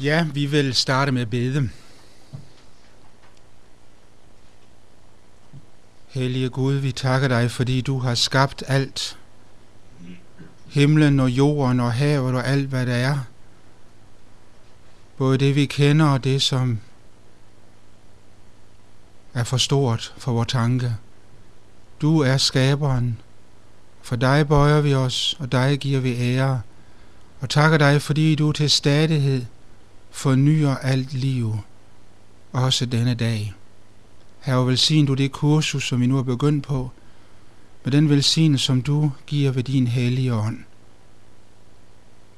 Ja, vi vil starte med at bede. Hellige Gud, vi takker dig, fordi du har skabt alt. Himlen og jorden og havet og alt, hvad der er. Både det, vi kender og det, som er for stort for vores tanke. Du er skaberen. For dig bøjer vi os, og dig giver vi ære. Og takker dig, fordi du til stadighed fornyer alt liv, også denne dag. Her velsign du det kursus, som vi nu har begyndt på, med den velsignelse, som du giver ved din hellige ånd.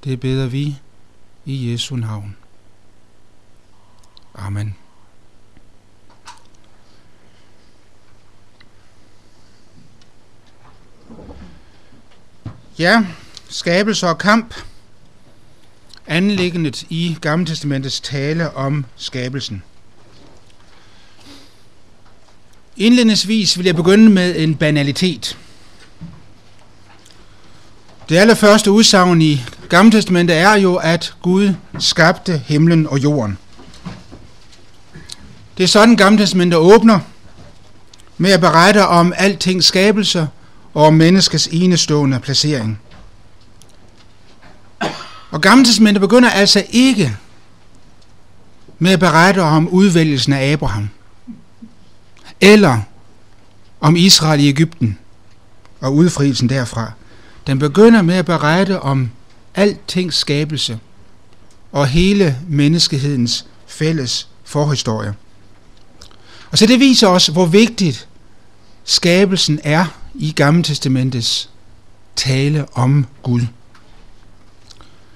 Det beder vi i Jesu navn. Amen. Ja, skabelse og kamp. Anlæggendet i Gamle Testamentets tale om skabelsen. Indledningsvis vil jeg begynde med en banalitet. Det allerførste udsagn i Gamle Testamentet er jo, at Gud skabte himlen og jorden. Det er sådan, Gamle Testamentet åbner med at berette om alting skabelse og om menneskets enestående placering. Og Gamle Testamentet begynder altså ikke med at berette om udvælgelsen af Abraham, eller om Israel i Ægypten og udfrielsen derfra. Den begynder med at berette om altings skabelse og hele menneskehedens fælles forhistorie. Og så det viser os, hvor vigtigt skabelsen er i Gamle Testamentets tale om Gud.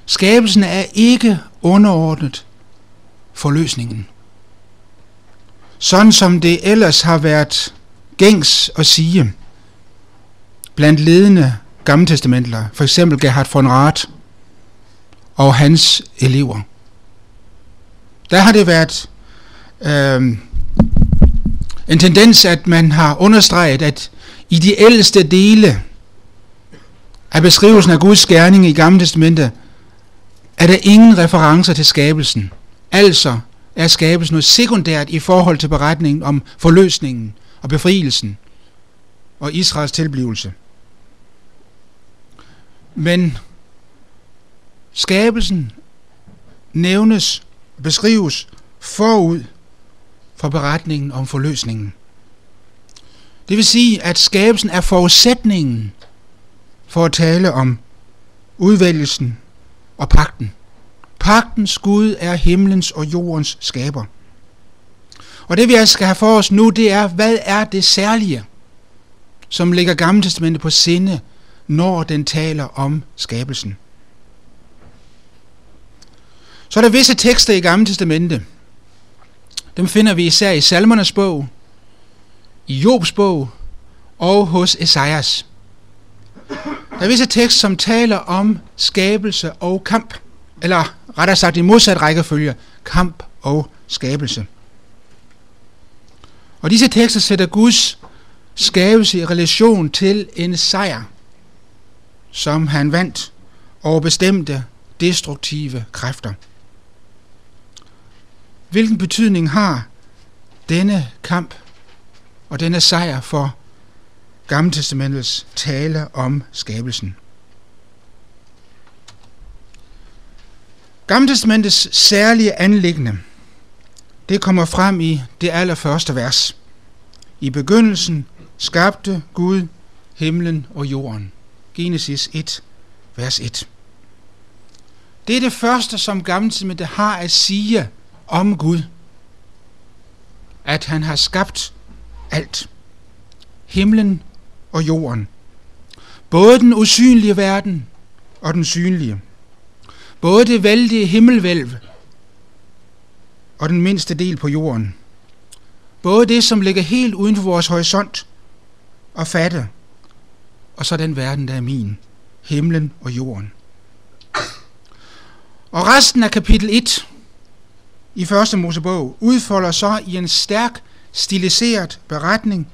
Skabelsen er ikke underordnet forløsningen. Sådan som det ellers har været gængs at sige blandt ledende gammeltestamentler, for eksempel Gerhard von Rath og hans elever. Der har det været øh, en tendens, at man har understreget, at i de ældste dele af beskrivelsen af Guds gerning i Gamle Testamentet, er der ingen referencer til skabelsen. Altså er skabelsen noget sekundært i forhold til beretningen om forløsningen og befrielsen og Israels tilblivelse. Men skabelsen nævnes beskrives forud for beretningen om forløsningen. Det vil sige, at skabelsen er forudsætningen for at tale om udvælgelsen og pakten. Pagtens Gud er himlens og jordens skaber. Og det vi altså skal have for os nu, det er, hvad er det særlige, som ligger Gamle Testamentet på sinde, når den taler om skabelsen. Så er der visse tekster i Gamle Testamentet. Dem finder vi især i Salmernes bog, i Jobs bog og hos Esajas. Der er visse tekster, som taler om skabelse og kamp, eller rettere sagt i modsat rækkefølge, kamp og skabelse. Og disse tekster sætter Guds skabelse i relation til en sejr, som han vandt over bestemte destruktive kræfter. Hvilken betydning har denne kamp og denne sejr for Gammeltestamentets tale om skabelsen? Gammeltestamentets særlige anlæggende, det kommer frem i det allerførste vers. I begyndelsen skabte Gud himlen og jorden. Genesis 1, vers 1. Det er det første, som Gammeltestamentet har at sige om Gud. At han har skabt alt. Himlen og jorden. Både den usynlige verden og den synlige. Både det vældige himmelvælv og den mindste del på jorden. Både det, som ligger helt uden for vores horisont og fatte, og så den verden, der er min, himlen og jorden. Og resten af kapitel 1 i første Mosebog udfolder så i en stærk, stiliseret beretning,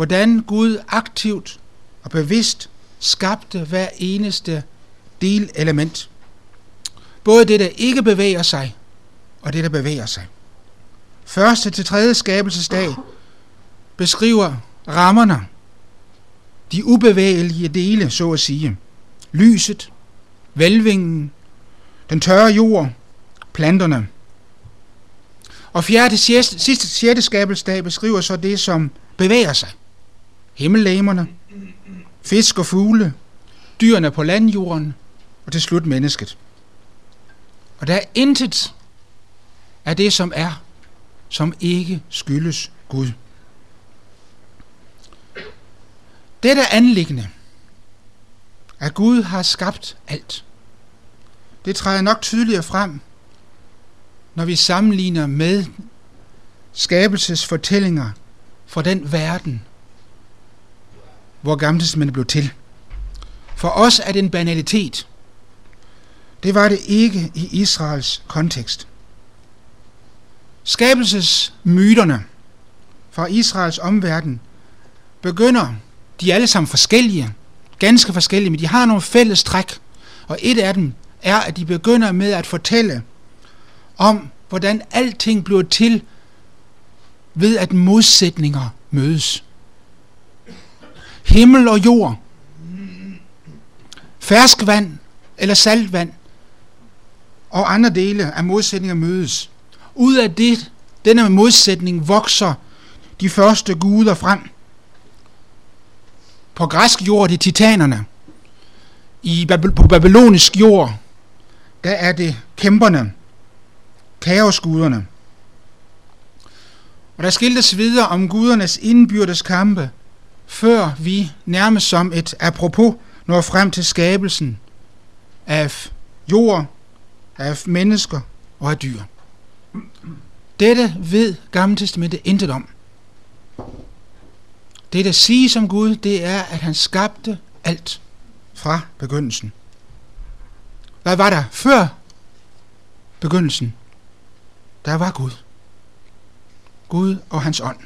hvordan Gud aktivt og bevidst skabte hver eneste delelement. Både det, der ikke bevæger sig, og det, der bevæger sig. Første til tredje skabelsesdag beskriver rammerne, de ubevægelige dele, så at sige. Lyset, velvingen, den tørre jord, planterne. Og fjerde, sidste, sidste sjette skabelsesdag beskriver så det, som bevæger sig. Himmellæmerne, fisk og fugle, dyrene på landjorden, og til slut mennesket. Og der er intet af det, som er, som ikke skyldes Gud. Dette anliggende, at Gud har skabt alt, det træder nok tydeligere frem, når vi sammenligner med skabelsesfortællinger fra den verden, hvor Gammeltestamentet blev til. For os er det en banalitet. Det var det ikke i Israels kontekst. Skabelsesmyterne fra Israels omverden begynder, de er alle sammen forskellige, ganske forskellige, men de har nogle fælles træk. Og et af dem er, at de begynder med at fortælle om, hvordan alting bliver til ved, at modsætninger mødes. Himmel og jord, ferskvand eller saltvand og andre dele af modsætninger mødes. Ud af det, denne modsætning vokser de første guder frem. På græsk jord det titanerne. I på babylonisk jord, der er det kæmperne, kaosguderne. Og der skiltes videre om gudernes indbyrdes kampe, før vi nærmest som et apropos når frem til skabelsen af jord, af mennesker og af dyr. Dette ved Gamle Testamentet intet om. Det, der siges om Gud, det er, at han skabte alt fra begyndelsen. Hvad var der før begyndelsen? Der var Gud. Gud og hans ånd.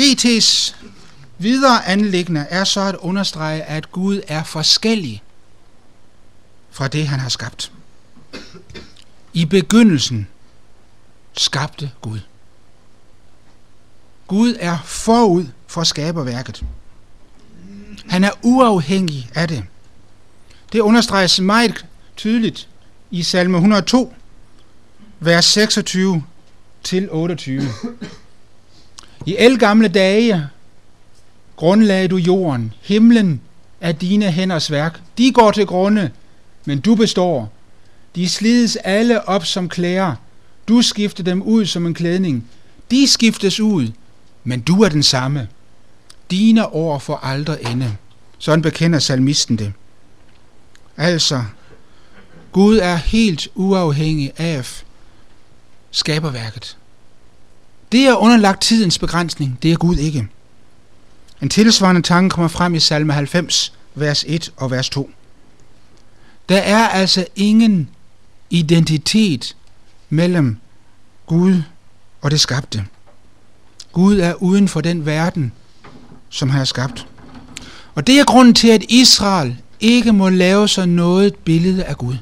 GT's videre anlæggende er så at understrege, at Gud er forskellig fra det, han har skabt. I begyndelsen skabte Gud. Gud er forud for skaberværket. Han er uafhængig af det. Det understreges meget tydeligt i salme 102, vers 26 til 28. I elgamle dage grundlagde du jorden. Himlen er dine hænders værk. De går til grunde, men du består. De slides alle op som klæder. Du skifter dem ud som en klædning. De skiftes ud, men du er den samme. Dine år får aldrig ende. Sådan bekender salmisten det. Altså, Gud er helt uafhængig af skaberværket. Det er underlagt tidens begrænsning, det er Gud ikke. En tilsvarende tanke kommer frem i salme 90, vers 1 og vers 2. Der er altså ingen identitet mellem Gud og det skabte. Gud er uden for den verden, som han har skabt. Og det er grunden til, at Israel ikke må lave sig noget billede af Gud.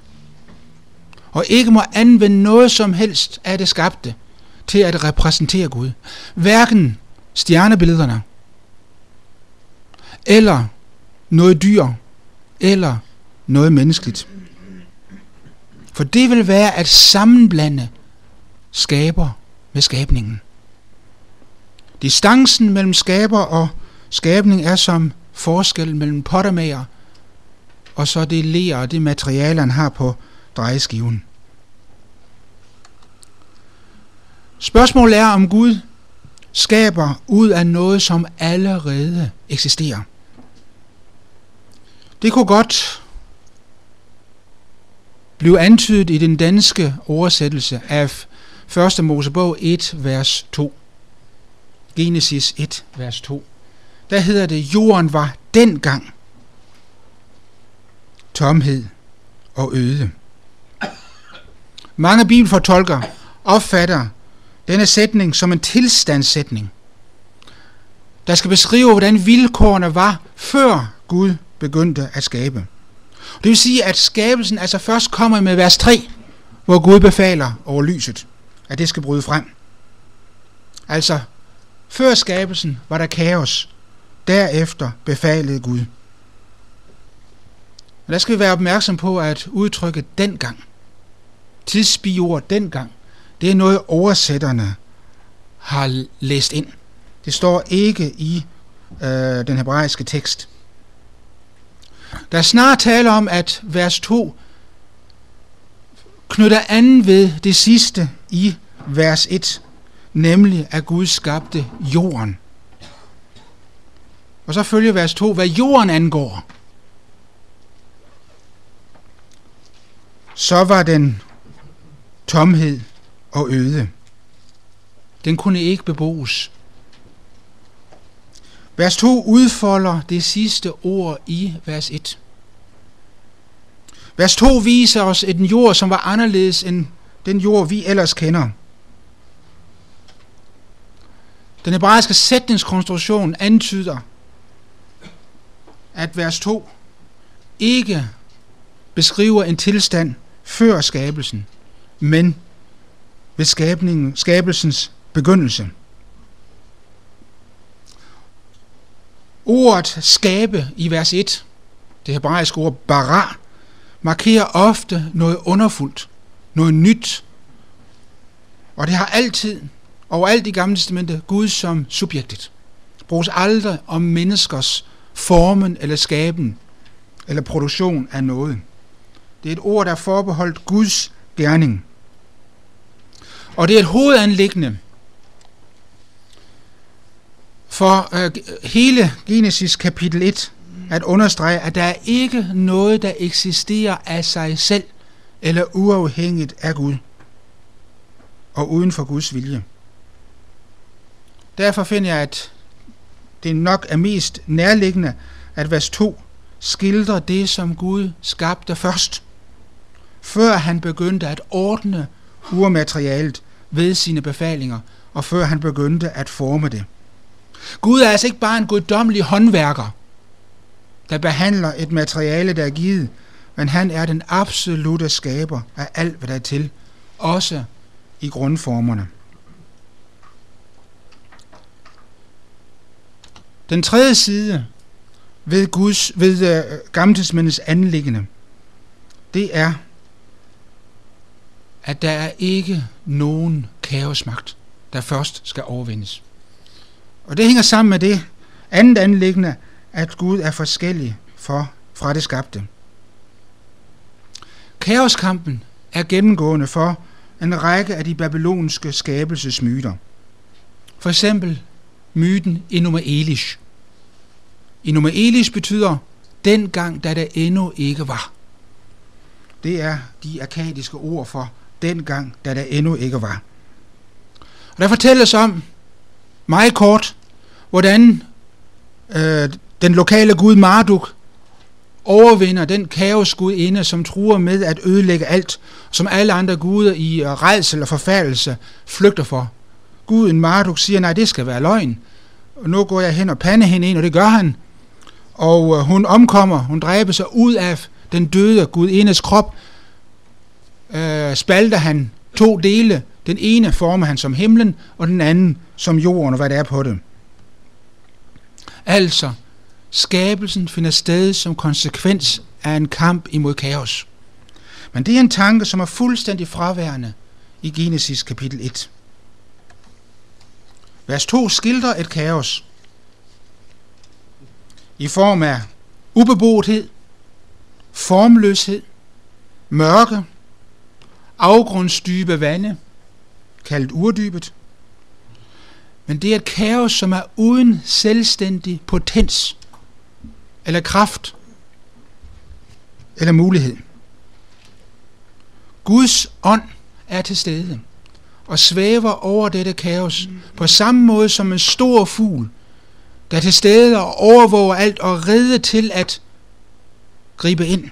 Og ikke må anvende noget som helst af det skabte til at repræsentere Gud. Hverken stjernebillederne, eller noget dyr, eller noget menneskeligt. For det vil være at sammenblande skaber med skabningen. Distancen mellem skaber og skabning er som forskel mellem pottermager og så det ler og det materiale, han har på drejeskiven. Spørgsmålet er, om Gud skaber ud af noget, som allerede eksisterer. Det kunne godt blive antydet i den danske oversættelse af 1. Mosebog 1, vers 2. Genesis 1, vers 2. Der hedder det, jorden var dengang tomhed og øde. Mange bibelfortolkere opfatter denne sætning som en tilstandssætning, der skal beskrive, hvordan vilkårene var, før Gud begyndte at skabe. Det vil sige, at skabelsen altså først kommer med vers 3, hvor Gud befaler over lyset, at det skal bryde frem. Altså, før skabelsen var der kaos, derefter befalede Gud. Og der skal vi være opmærksom på, at udtrykke dengang, tidsbiord dengang, det er noget oversætterne har læst ind. Det står ikke i øh, den hebraiske tekst. Der er snart tale om, at vers 2 knytter an ved det sidste i vers 1, nemlig at Gud skabte jorden. Og så følger vers 2, hvad jorden angår. Så var den tomhed og øde. Den kunne ikke beboes. Vers 2 udfolder det sidste ord i vers 1. Vers 2 viser os en jord, som var anderledes end den jord, vi ellers kender. Den hebraiske sætningskonstruktion antyder, at vers 2 ikke beskriver en tilstand før skabelsen, men ved skabningen, skabelsens begyndelse. Ordet skabe i vers 1, det hebraiske ord bara, markerer ofte noget underfuldt, noget nyt. Og det har altid, overalt i Gamle Testamentet, Gud som subjektet. Det bruges aldrig om menneskers formen eller skaben eller produktion af noget. Det er et ord, der er forbeholdt Guds gerning. Og det er et hovedanlæggende for øh, hele Genesis kapitel 1 at understrege, at der er ikke noget, der eksisterer af sig selv eller uafhængigt af Gud og uden for Guds vilje. Derfor finder jeg, at det nok er mest nærliggende, at vers 2 skildrer det, som Gud skabte først, før han begyndte at ordne urmaterialet ved sine befalinger, og før han begyndte at forme det. Gud er altså ikke bare en guddommelig håndværker, der behandler et materiale, der er givet, men han er den absolute skaber af alt, hvad der er til, også i grundformerne. Den tredje side ved Guds ved øh, uh, Gammeltidsmændens anliggende, det er, at der er ikke nogen kaosmagt, der først skal overvindes. Og det hænger sammen med det andet anliggende, at Gud er forskellig for, fra det skabte. Kaoskampen er gennemgående for en række af de babylonske skabelsesmyter. For eksempel myten Enuma Elish. Enuma Elish betyder dengang, da der endnu ikke var. Det er de akadiske ord for dengang, da der endnu ikke var. Og der fortælles om, meget kort, hvordan øh, den lokale gud Marduk overvinder den kaosgudinde, som truer med at ødelægge alt, som alle andre guder i øh, redsel og forfærdelse flygter for. Guden Marduk siger, nej, det skal være løgn. Og nu går jeg hen og pande hende ind, og det gør han. Og øh, hun omkommer, hun dræber sig ud af den døde gudindes krop, øh, spalter han to dele. Den ene former han som himlen, og den anden som jorden og hvad det er på det. Altså, skabelsen finder sted som konsekvens af en kamp imod kaos. Men det er en tanke, som er fuldstændig fraværende i Genesis kapitel 1. Vers 2 skildrer et kaos i form af ubeboethed, formløshed, mørke, afgrundsdybe vande, kaldet urdybet, men det er et kaos, som er uden selvstændig potens, eller kraft, eller mulighed. Guds ånd er til stede og svæver over dette kaos på samme måde som en stor fugl, der er til stede og overvåger alt og redde til at gribe ind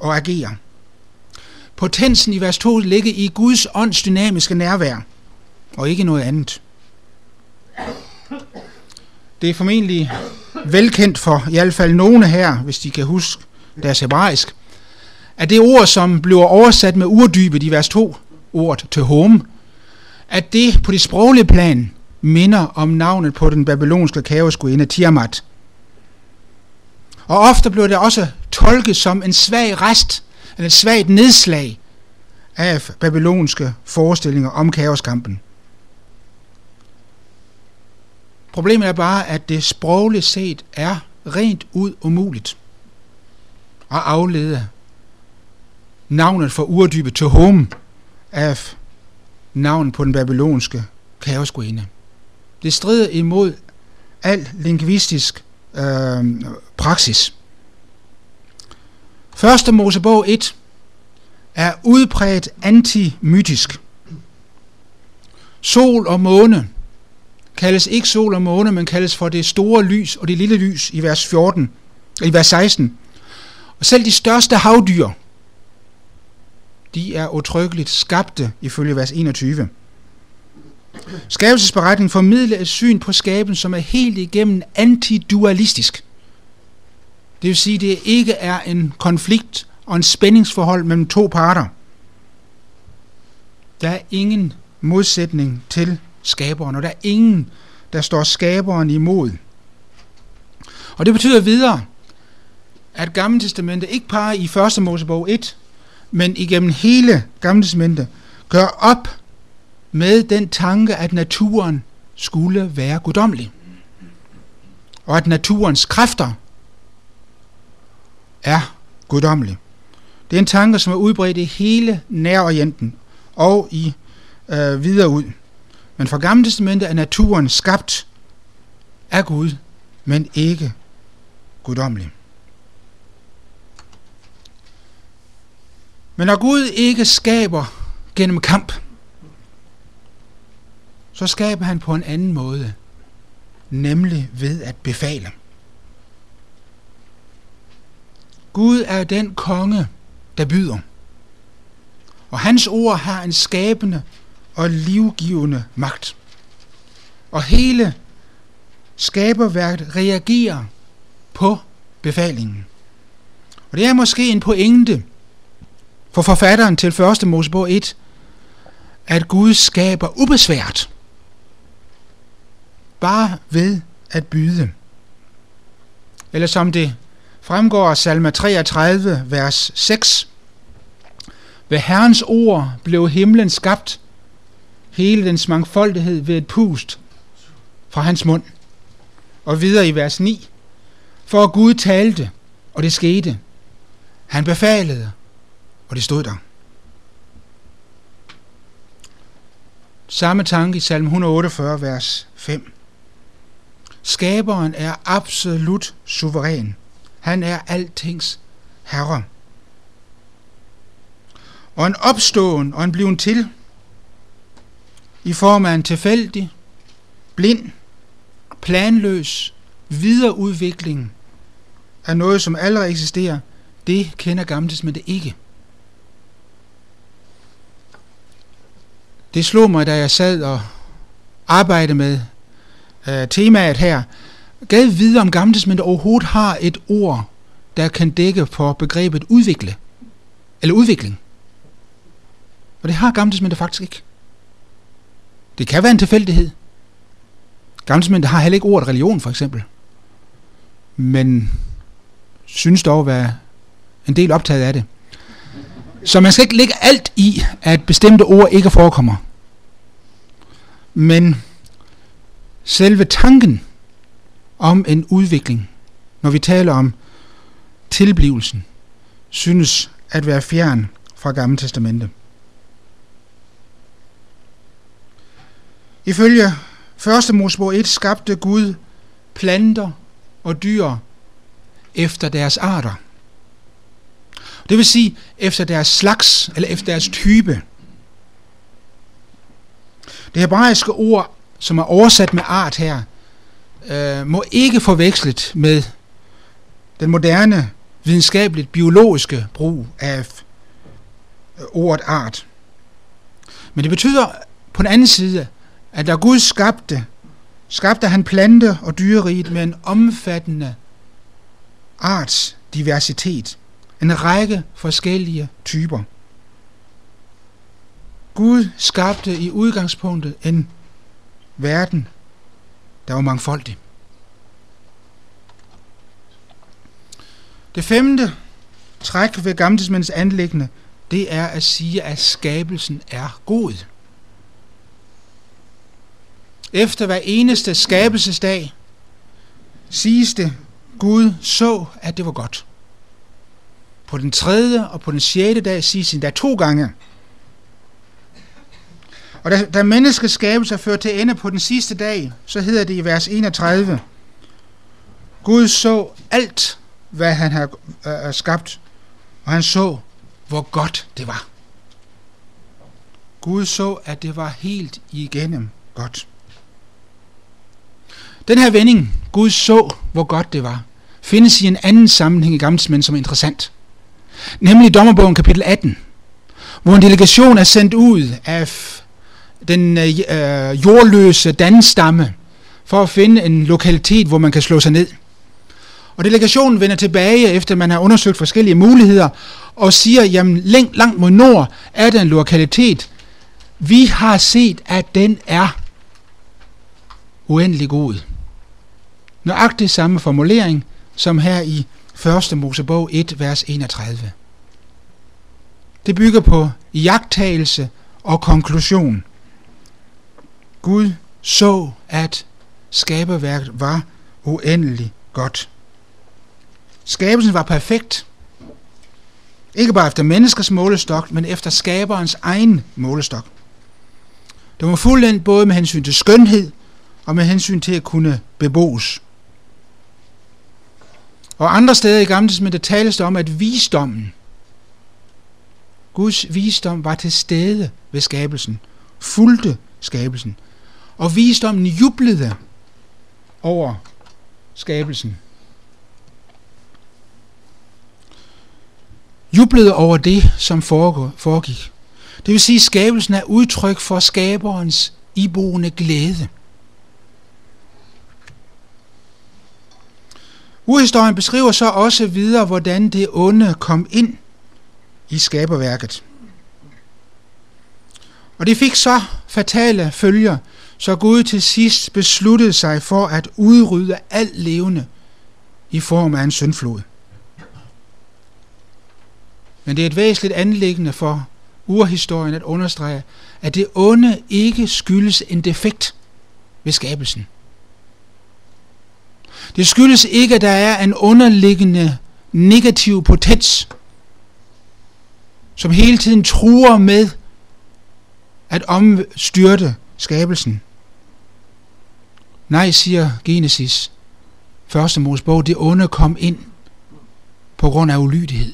og agere. Potensen i vers 2 ligger i Guds ånds dynamiske nærvær – og ikke noget andet. Det er formentlig velkendt for i hvert fald nogle her, hvis de kan huske deres hebraisk, at det ord, som bliver oversat med urdybet i vers 2, ordet til home, at det på det sproglige plan minder om navnet på den babylonske kaosgudinde Tiamat. Og ofte bliver det også tolket som en svag rest, eller et svagt nedslag af babylonske forestillinger om kaoskampen. Problemet er bare, at det sprogligt set er rent ud umuligt at aflede navnet for urdybet til home af navnet på den babylonske kaosgudinde. Det strider imod al lingvistisk øh, praksis. Første Mosebog 1 er udpræget antimytisk. Sol og måne kaldes ikke sol og måne, men kaldes for det store lys og det lille lys i vers 14, i vers 16. Og selv de største havdyr, de er utryggeligt skabte ifølge vers 21. Skabelsesberetningen formidler et syn på skaben, som er helt igennem antidualistisk. Det vil sige, at det ikke er en konflikt og en spændingsforhold mellem to parter. Der er ingen modsætning til skaberen, og der er ingen, der står skaberen imod. Og det betyder videre, at Gamle Testamentet ikke bare i 1. Mosebog 1, men igennem hele Gamle Testamentet gør op med den tanke, at naturen skulle være guddommelig. Og at naturens kræfter er guddommelig. Det er en tanke, som er udbredt i hele Nærorienten og i øh, videre ud. Men fra Gamle Testamentet er naturen skabt af Gud, men ikke guddommelig. Men når Gud ikke skaber gennem kamp, så skaber han på en anden måde, nemlig ved at befale. Gud er den konge, der byder. Og hans ord har en skabende og livgivende magt. Og hele skaberværket reagerer på befalingen. Og det er måske en pointe for forfatteren til 1. Mosebog 1, at Gud skaber ubesvært, bare ved at byde. Eller som det fremgår af salme 33, vers 6. Ved Herrens ord blev himlen skabt, hele dens mangfoldighed ved et pust fra hans mund. Og videre i vers 9. For Gud talte, og det skete. Han befalede, og det stod der. Samme tanke i salme 148, vers 5. Skaberen er absolut suveræn. Han er altings herre. Og en opståen og en bliven til i form af en tilfældig, blind, planløs videreudvikling af noget, som allerede eksisterer, det kender Gamle ikke. Det slog mig, da jeg sad og arbejdede med øh, temaet her. Gad vide, om Gamle overhovedet har et ord, der kan dække for begrebet udvikle, eller udvikling. Og det har Gamle faktisk ikke. Det kan være en tilfældighed. Gamle har heller ikke ordet religion, for eksempel. Men synes dog at være en del optaget af det. Så man skal ikke lægge alt i, at bestemte ord ikke forekommer. Men selve tanken om en udvikling, når vi taler om tilblivelsen, synes at være fjern fra Gamle Testamente. Ifølge 1. Mosebog 1 skabte Gud planter og dyr efter deres arter. Det vil sige efter deres slags, eller efter deres type. Det hebraiske ord, som er oversat med art her, øh, må ikke forvekslet med den moderne videnskabeligt biologiske brug af ordet art. Men det betyder på den anden side, at da Gud skabte, skabte han plante- og dyreriget med en omfattende artsdiversitet En række forskellige typer. Gud skabte i udgangspunktet en verden, der var mangfoldig. Det femte træk ved Gammeltidsmændens anlæggende, det er at sige, at skabelsen er god. Efter hver eneste skabelsesdag siges det, Gud så, at det var godt. På den tredje og på den sjette dag siges det endda to gange. Og da, da menneskets skabelse er ført til ende på den sidste dag, så hedder det i vers 31, Gud så alt, hvad han har øh, skabt, og han så, hvor godt det var. Gud så, at det var helt igennem godt. Den her vending, Gud så, hvor godt det var, findes i en anden sammenhæng i Gamle som er interessant. Nemlig i Dommerbogen kapitel 18, hvor en delegation er sendt ud af den øh, øh, jordløse danstamme for at finde en lokalitet, hvor man kan slå sig ned. Og delegationen vender tilbage, efter man har undersøgt forskellige muligheder, og siger, jamen langt, langt mod nord er der en lokalitet. Vi har set, at den er uendelig god. Nøjagtigt samme formulering som her i 1. Mosebog 1, vers 31. Det bygger på jagttagelse og konklusion. Gud så, at skaberværket var uendelig godt. Skabelsen var perfekt. Ikke bare efter menneskers målestok, men efter skaberens egen målestok. Den var fuldendt både med hensyn til skønhed og med hensyn til at kunne beboes. Og andre steder i Gamle Testamentet tales der om, at visdommen, Guds visdom var til stede ved skabelsen, fulgte skabelsen. Og visdommen jublede over skabelsen. Jublede over det, som foregik. Det vil sige, at skabelsen er udtryk for skaberens iboende glæde. Urhistorien beskriver så også videre, hvordan det onde kom ind i skaberværket. Og det fik så fatale følger, så Gud til sidst besluttede sig for at udrydde alt levende i form af en syndflod. Men det er et væsentligt anlæggende for urhistorien at understrege, at det onde ikke skyldes en defekt ved skabelsen. Det skyldes ikke, at der er en underliggende negativ potens, som hele tiden truer med at omstyrte skabelsen. Nej, siger Genesis, første Mosebog, det onde kom ind på grund af ulydighed.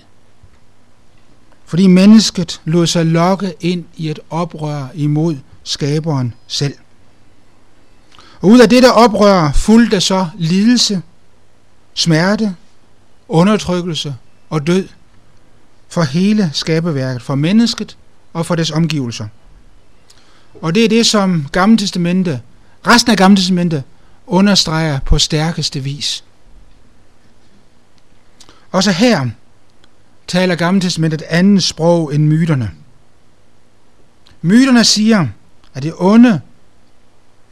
Fordi mennesket lod sig lokke ind i et oprør imod skaberen selv. Og ud af det der oprør fulgte så lidelse, smerte, undertrykkelse og død for hele skaberværket, for mennesket og for dets omgivelser. Og det er det, som Gamle Testamente, resten af Gamle Testamentet understreger på stærkeste vis. Også her taler Gamle Testamentet et andet sprog end myterne. Myterne siger, at det onde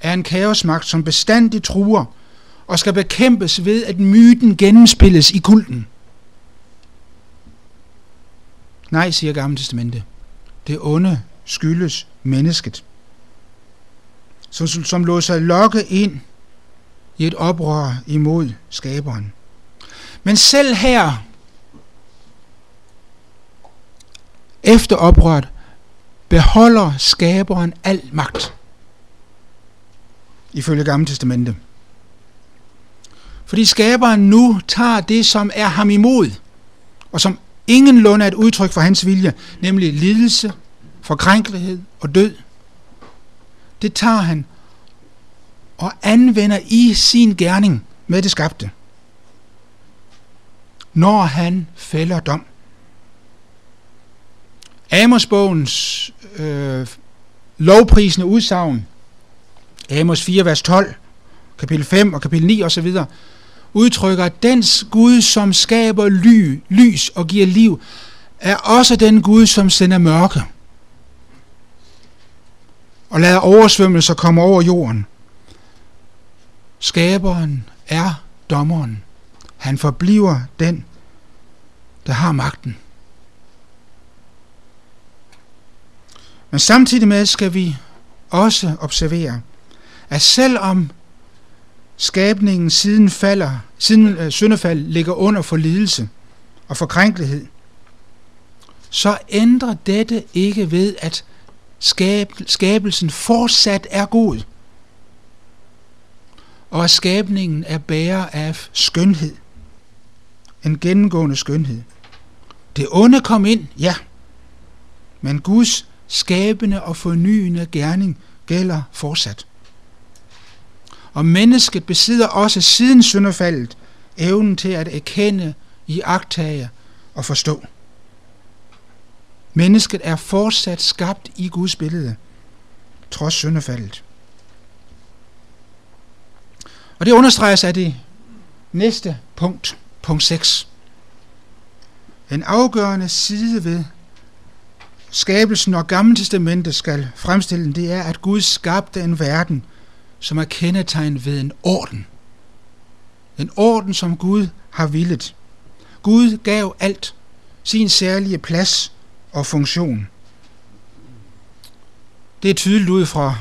er en kaosmagt, som bestandigt truer og skal bekæmpes ved, at myten gennemspilles i kulten. Nej, siger Gamle Testamentet. Det onde skyldes mennesket, som, som lod sig lokke ind i et oprør imod skaberen. Men selv her, efter oprøret, beholder skaberen al magt ifølge Gamle Testamente. Fordi skaberen nu tager det, som er ham imod, og som ingenlunde er et udtryk for hans vilje, nemlig lidelse, forkrænkelighed og død. Det tager han og anvender i sin gerning med det skabte. Når han fælder dom. Amosbogens øh, lovprisende udsagn Amos 4, vers 12, kapitel 5 og kapitel 9 osv., udtrykker, at den Gud, som skaber ly, lys og giver liv, er også den Gud, som sender mørke og lader oversvømmelser komme over jorden. Skaberen er dommeren. Han forbliver den, der har magten. Men samtidig med skal vi også observere, at selvom skabningen siden falder, siden øh, syndefald ligger under for lidelse og forkrænkelighed, så ændrer dette ikke ved, at skab, skabelsen fortsat er god, og at skabningen er bærer af skønhed, en gennemgående skønhed. Det onde kom ind, ja, men Guds skabende og fornyende gerning gælder fortsat. Og mennesket besidder også siden syndefaldet evnen til at erkende, i agtage og forstå. Mennesket er fortsat skabt i Guds billede, trods syndefaldet. Og det understreges af det næste punkt, punkt 6. En afgørende side ved skabelsen og Gamle Testamentet skal fremstille, det er, at Gud skabte en verden, som er kendetegnet ved en orden. En orden, som Gud har villet. Gud gav alt sin særlige plads og funktion. Det er tydeligt ud fra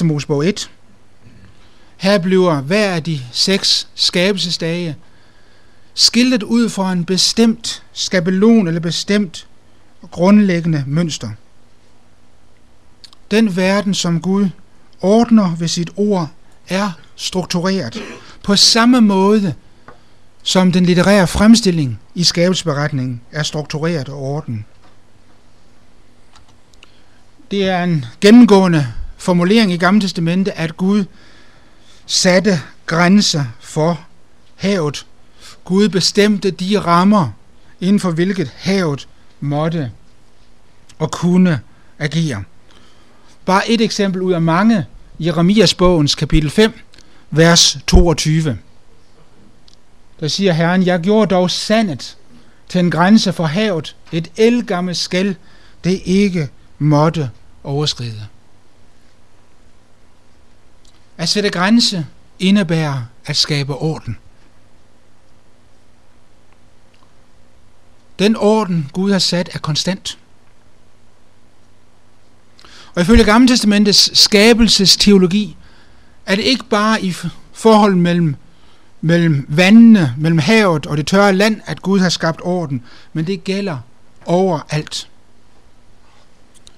1. Mosebog 1. Her bliver hver af de seks skabelsesdage skiltet ud fra en bestemt skabelon eller bestemt grundlæggende mønster. Den verden, som Gud ordner ved sit ord, er struktureret på samme måde, som den litterære fremstilling i skabelsesberetningen er struktureret og ordnet. Det er en gennemgående formulering i Gamle Testamente, at Gud satte grænser for havet. Gud bestemte de rammer, inden for hvilket havet måtte og kunne agere. Bare et eksempel ud af mange. Jeremias bogens kapitel 5, vers 22. Der siger Herren, jeg gjorde dog sandet til en grænse for havet, et elgammelt skæld, det ikke måtte overskride. At sætte grænse indebærer at skabe orden. Den orden, Gud har sat, er konstant. Og ifølge Gamle Testamentets skabelsesteologi er det ikke bare i forhold mellem, mellem vandene, mellem havet og det tørre land, at Gud har skabt orden, men det gælder overalt.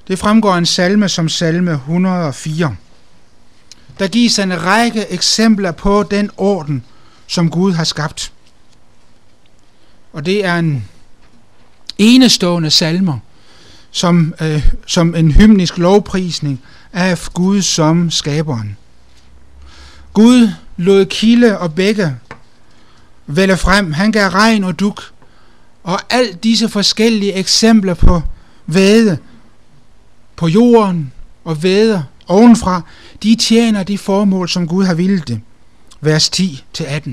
Det fremgår en salme som salme 104. Der gives en række eksempler på den orden, som Gud har skabt. Og det er en enestående salmer, som, øh, som en hymnisk lovprisning af Gud som skaberen. Gud lod kilde og bække vælge frem. Han gav regn og duk. Og alt disse forskellige eksempler på væde på jorden og væder ovenfra, de tjener de formål, som Gud har vildt det. Vers 10-18.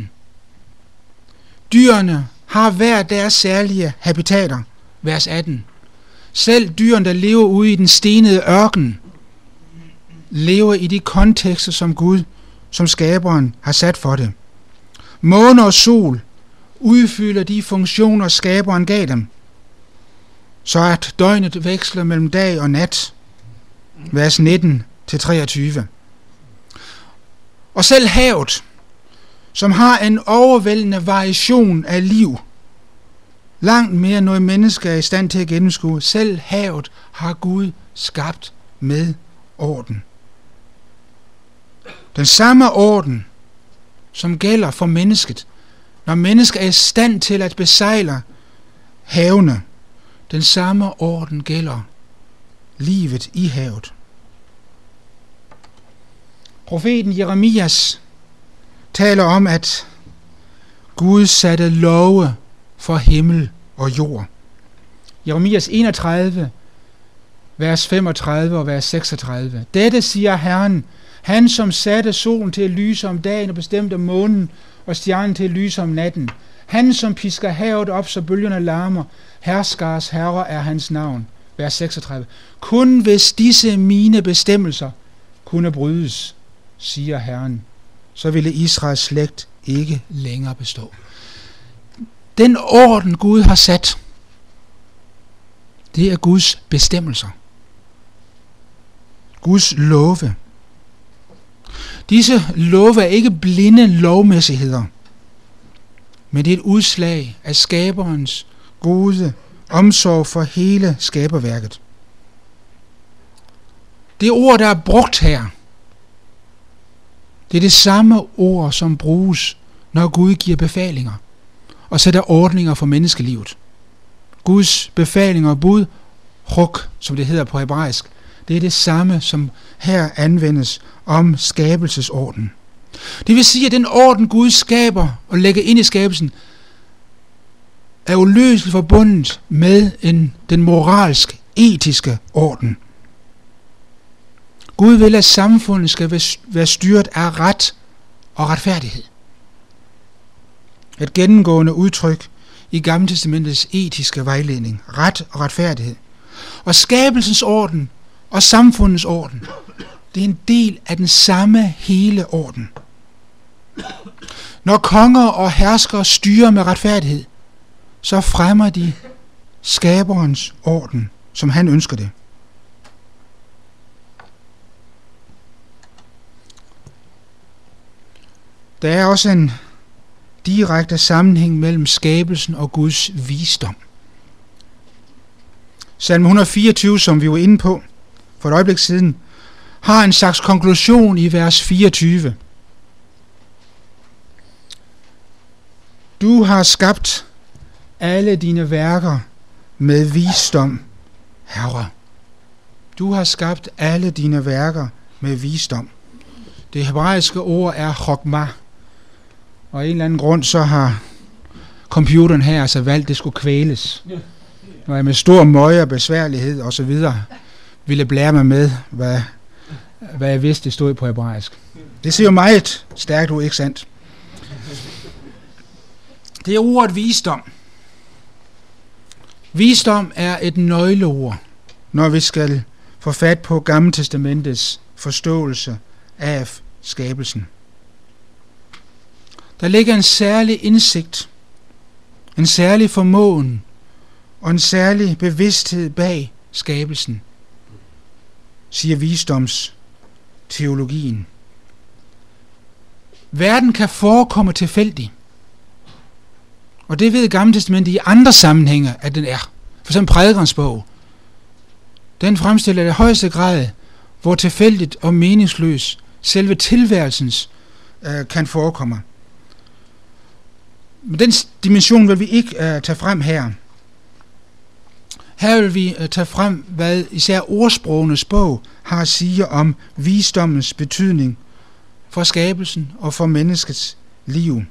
Dyrene har hver deres særlige habitater. Vers 18. Selv dyrene, der lever ude i den stenede ørken, lever i de kontekster, som Gud, som skaberen, har sat for det. Måne og sol udfylder de funktioner, skaberen gav dem, så at døgnet veksler mellem dag og nat. Vers 19 til 23. Og selv havet, som har en overvældende variation af liv, Langt mere end noget menneske er i stand til at gennemskue. Selv havet har Gud skabt med orden. Den samme orden, som gælder for mennesket, når mennesket er i stand til at besejle havene, den samme orden gælder livet i havet. Profeten Jeremias taler om, at Gud satte love for himmel og jord. Jeremias 31, vers 35 og vers 36. Dette siger Herren, Han, som satte solen til at lyse om dagen og bestemte månen og stjernen til at lyse om natten. Han, som pisker havet op, så bølgerne larmer. Herskars herre er hans navn. Vers 36. Kun hvis disse mine bestemmelser kunne brydes, siger Herren, så ville Israels slægt ikke længere bestå. Den orden Gud har sat, det er Guds bestemmelser. Guds love. Disse love er ikke blinde lovmæssigheder, men det er et udslag af skaberens gode omsorg for hele skaberværket. Det ord, der er brugt her, det er det samme ord, som bruges, når Gud giver befalinger og sætter ordninger for menneskelivet. Guds befalinger og bud, ruk, som det hedder på hebraisk, det er det samme, som her anvendes om skabelsesordenen. Det vil sige, at den orden, Gud skaber og lægger ind i skabelsen, er uløseligt forbundet med en, den moralsk, etiske orden. Gud vil, at samfundet skal være styret af ret og retfærdighed. Et gennemgående udtryk i Gamle Testamentets etiske vejledning. Ret og retfærdighed. Og skabelsens orden og samfundets orden, det er en del af den samme hele orden. Når konger og herskere styrer med retfærdighed, så fremmer de skaberens orden, som han ønsker det. Der er også en direkte sammenhæng mellem skabelsen og Guds visdom. Salme 124, som vi var inde på for et øjeblik siden, har en slags konklusion i vers 24. Du har skabt alle dine værker med visdom, Herre. Du har skabt alle dine værker med visdom. Det hebraiske ord er chokmah, og af en eller anden grund, så har computeren her altså valgt, at det skulle kvæles. Når jeg med stor møje og besværlighed og så videre ville blære mig med, hvad, hvad jeg vidste, det stod på hebraisk. Det ser jo meget stærkt ud, ikke sandt? Det er ordet visdom. Visdom er et nøgleord, når vi skal få fat på Gamle Testamentets forståelse af skabelsen. Der ligger en særlig indsigt, en særlig formåen og en særlig bevidsthed bag skabelsen, siger visdomsteologien. Verden kan forekomme tilfældig, og det ved Gamle Testamentet i andre sammenhænge, at den er. For eksempel prædikernes bog. Den fremstiller det højeste grad, hvor tilfældigt og meningsløs selve tilværelsens øh, kan forekomme. Men den dimension vil vi ikke øh, tage frem her. Her vil vi øh, tage frem, hvad især ordsprogenes bog har at sige om visdommens betydning for skabelsen og for menneskets liv.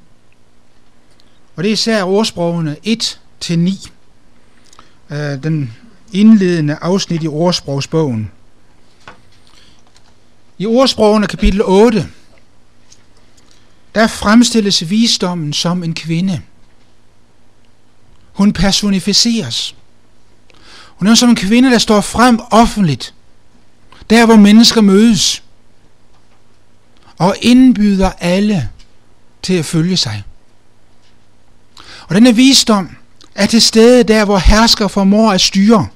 Og det er især ordsprogene 1-9, uh, øh, den indledende afsnit i ordsprogsbogen. I ordsprogene kapitel 8, der fremstilles visdommen som en kvinde. Hun personificeres. Hun er som en kvinde, der står frem offentligt, der hvor mennesker mødes, og indbyder alle til at følge sig. Og denne visdom er til stede der, hvor hersker formår at styre.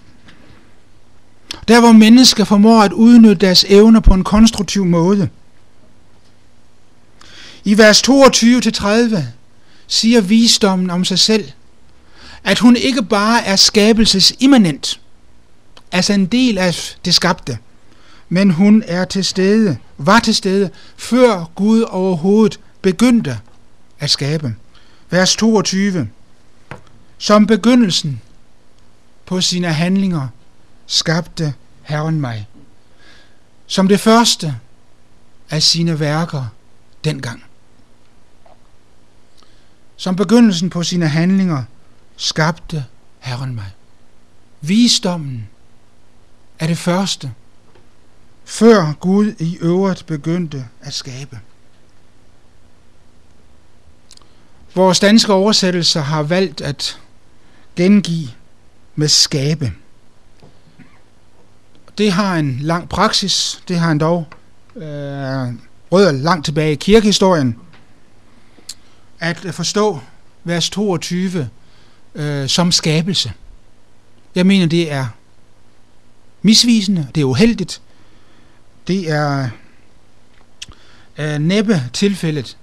Der, hvor mennesker formår at udnytte deres evner på en konstruktiv måde – i vers 22-30 siger visdommen om sig selv, at hun ikke bare er skabelsesimmanent, altså en del af det skabte, men hun er til stede, var til stede, før Gud overhovedet begyndte at skabe. Vers 22. Som begyndelsen på sine handlinger skabte Herren mig. Som det første af sine værker dengang. Som begyndelsen på sine handlinger skabte Herren mig. Visdommen er det første. før Gud i øvrigt begyndte at skabe. Vores danske oversættelser har valgt at gengive med skabe. Det har en lang praksis, det har en dog øh, rødder langt tilbage i kirkehistorien, at forstå vers 22 øh, som skabelse. Jeg mener, det er misvisende, det er uheldigt, det er øh, næppe tilfældet.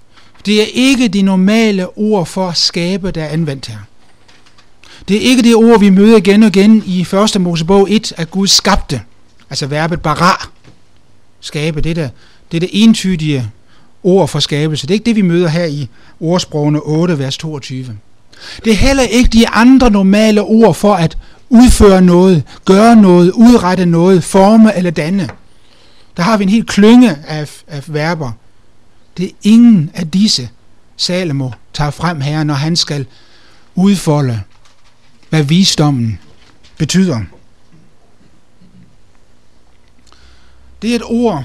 Det er ikke de normale ord for at skabe, der er anvendt her. Det er ikke det ord, vi møder igen og igen i 1. Mosebog 1, at Gud skabte. Altså verbet bara. Skabe, det er det, det, er det entydige ord for skabelse. Det er ikke det, vi møder her i ordsprogene 8, vers 22. Det er heller ikke de andre normale ord for at udføre noget, gøre noget, udrette noget, forme eller danne. Der har vi en helt klynge af, af verber. Det er ingen af disse, Salomo tager frem her, når han skal udfolde, hvad visdommen betyder. Det er et ord,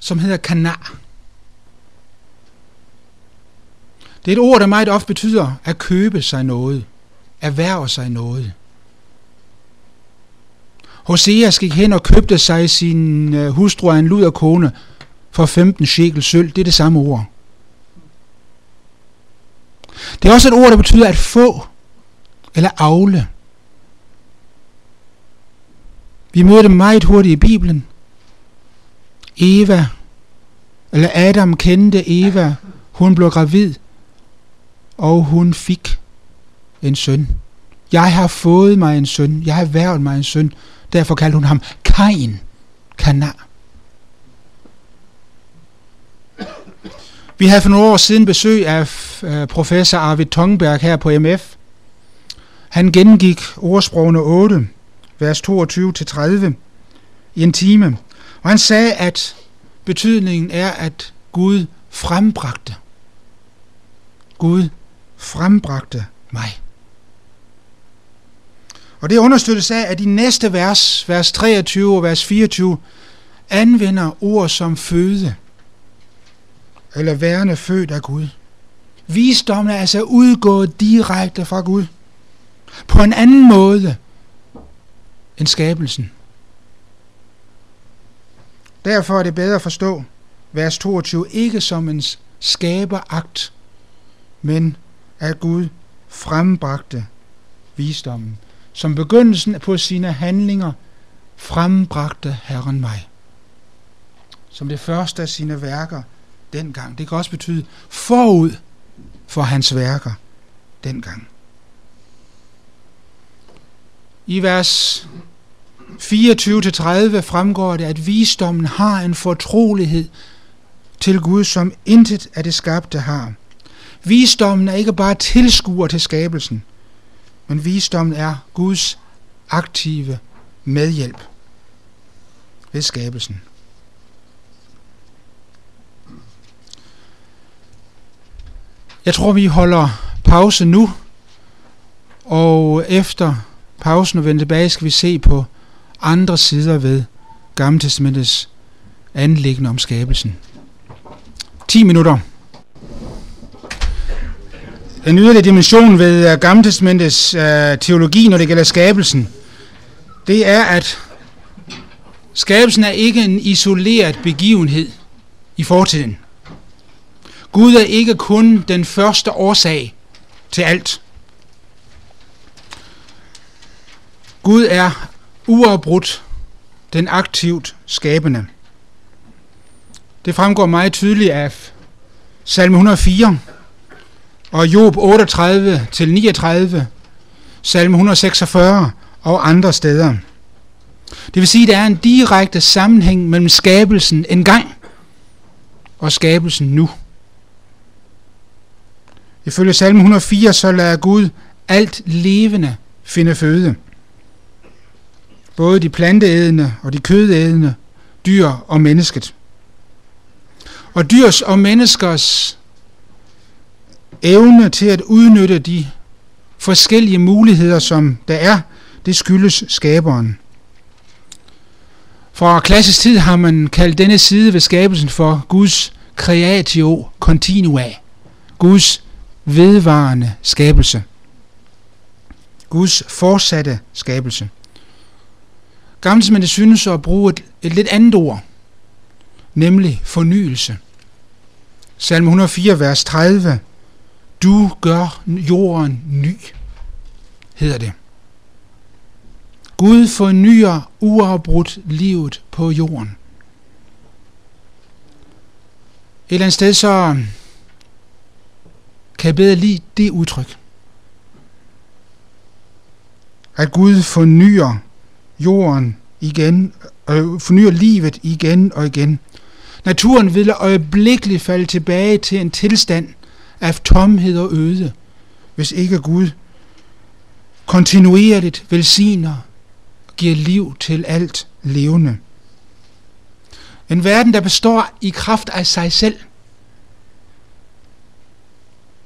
som hedder kanar. Det er et ord, der meget ofte betyder at købe sig noget, erhverve sig noget. Hoseas gik hen og købte sig sin øh, hustru af en luderkone for 15 shekel sølv. Det er det samme ord. Det er også et ord, der betyder at få eller afle. Vi møder det meget hurtigt i Bibelen. Eva, eller Adam kendte Eva, hun blev gravid, og hun fik en søn. Jeg har fået mig en søn, jeg har været mig en søn. Derfor kaldte hun ham Kain, Kanar. Vi havde for nogle år siden besøg af øh, professor Arvid Tongberg her på MF. Han gennemgik ordsprogene 8, vers 22-30 i en time. Og han sagde, at betydningen er, at Gud frembragte. Gud frembragte mig. Og det understøttes af, at de næste vers, vers 23 og vers 24, anvender ord som føde, eller værende født af Gud. Visdommen er altså udgået direkte fra Gud. På en anden måde end skabelsen. Derfor er det bedre at forstå vers 22 ikke som en skaberagt, men at Gud frembragte visdommen. Som begyndelsen på sine handlinger frembragte Herren mig. Som det første af sine værker dengang. Det kan også betyde forud for hans værker dengang. I vers 24-30 fremgår det, at visdommen har en fortrolighed til Gud, som intet af det skabte har. Visdommen er ikke bare tilskuer til skabelsen, men visdommen er Guds aktive medhjælp ved skabelsen. Jeg tror, vi holder pause nu, og efter pausen og vende tilbage, skal vi se på andre sider ved Gamle Testamentets anlæggende om skabelsen. 10 minutter. Den yderligere dimension ved uh, Gamle uh, teologi, når det gælder skabelsen, det er, at skabelsen er ikke en isoleret begivenhed i fortiden. Gud er ikke kun den første årsag til alt. Gud er uafbrudt den aktivt skabende. Det fremgår meget tydeligt af salme 104 og Job 38 til 39, salme 146 og andre steder. Det vil sige, at der er en direkte sammenhæng mellem skabelsen engang og skabelsen nu. Ifølge salme 104, så lader Gud alt levende finde føde både de planteædende og de kødædende, dyr og mennesket. Og dyrs og menneskers evne til at udnytte de forskellige muligheder, som der er, det skyldes skaberen. Fra klassisk tid har man kaldt denne side ved skabelsen for Guds creatio continua. Guds vedvarende skabelse. Guds fortsatte skabelse. Gammeltidmændene synes at bruge et, et lidt andet ord, nemlig fornyelse. Salme 104, vers 30. Du gør jorden ny, hedder det. Gud fornyer uafbrudt livet på jorden. Et eller andet sted så kan jeg bedre lide det udtryk. At Gud fornyer jorden igen, og fornyer livet igen og igen. Naturen vil øjeblikkeligt falde tilbage til en tilstand af tomhed og øde, hvis ikke Gud kontinuerligt velsigner og giver liv til alt levende. En verden, der består i kraft af sig selv,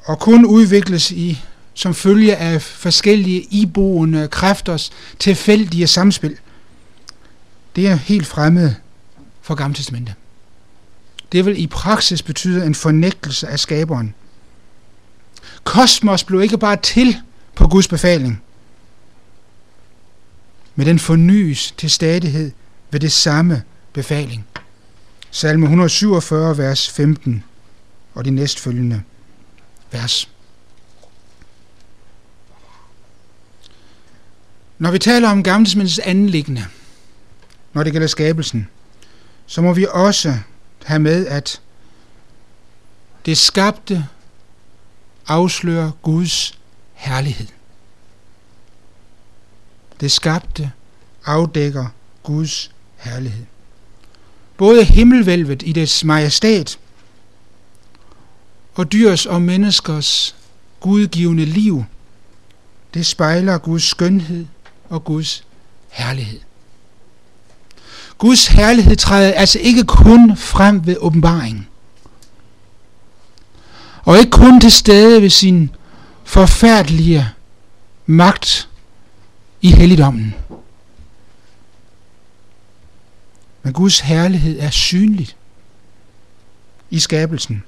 og kun udvikles i som følge af forskellige iboende kræfters tilfældige samspil. Det er helt fremmed for Gammeltestamentet. Det vil i praksis betyde en fornægtelse af skaberen. Kosmos blev ikke bare til på Guds befaling, men den fornyes til stadighed ved det samme befaling. Salme 147, vers 15 og de næstfølgende vers. Når vi taler om gammeltidsmænds anlæggende, når det gælder skabelsen, så må vi også have med, at det skabte afslører Guds herlighed. Det skabte afdækker Guds herlighed. Både himmelvælvet i dets majestæt og dyrs og menneskers gudgivende liv, det spejler Guds skønhed og Guds herlighed. Guds herlighed træder altså ikke kun frem ved åbenbaringen. Og ikke kun til stede ved sin forfærdelige magt i helligdommen. Men Guds herlighed er synlig i skabelsen.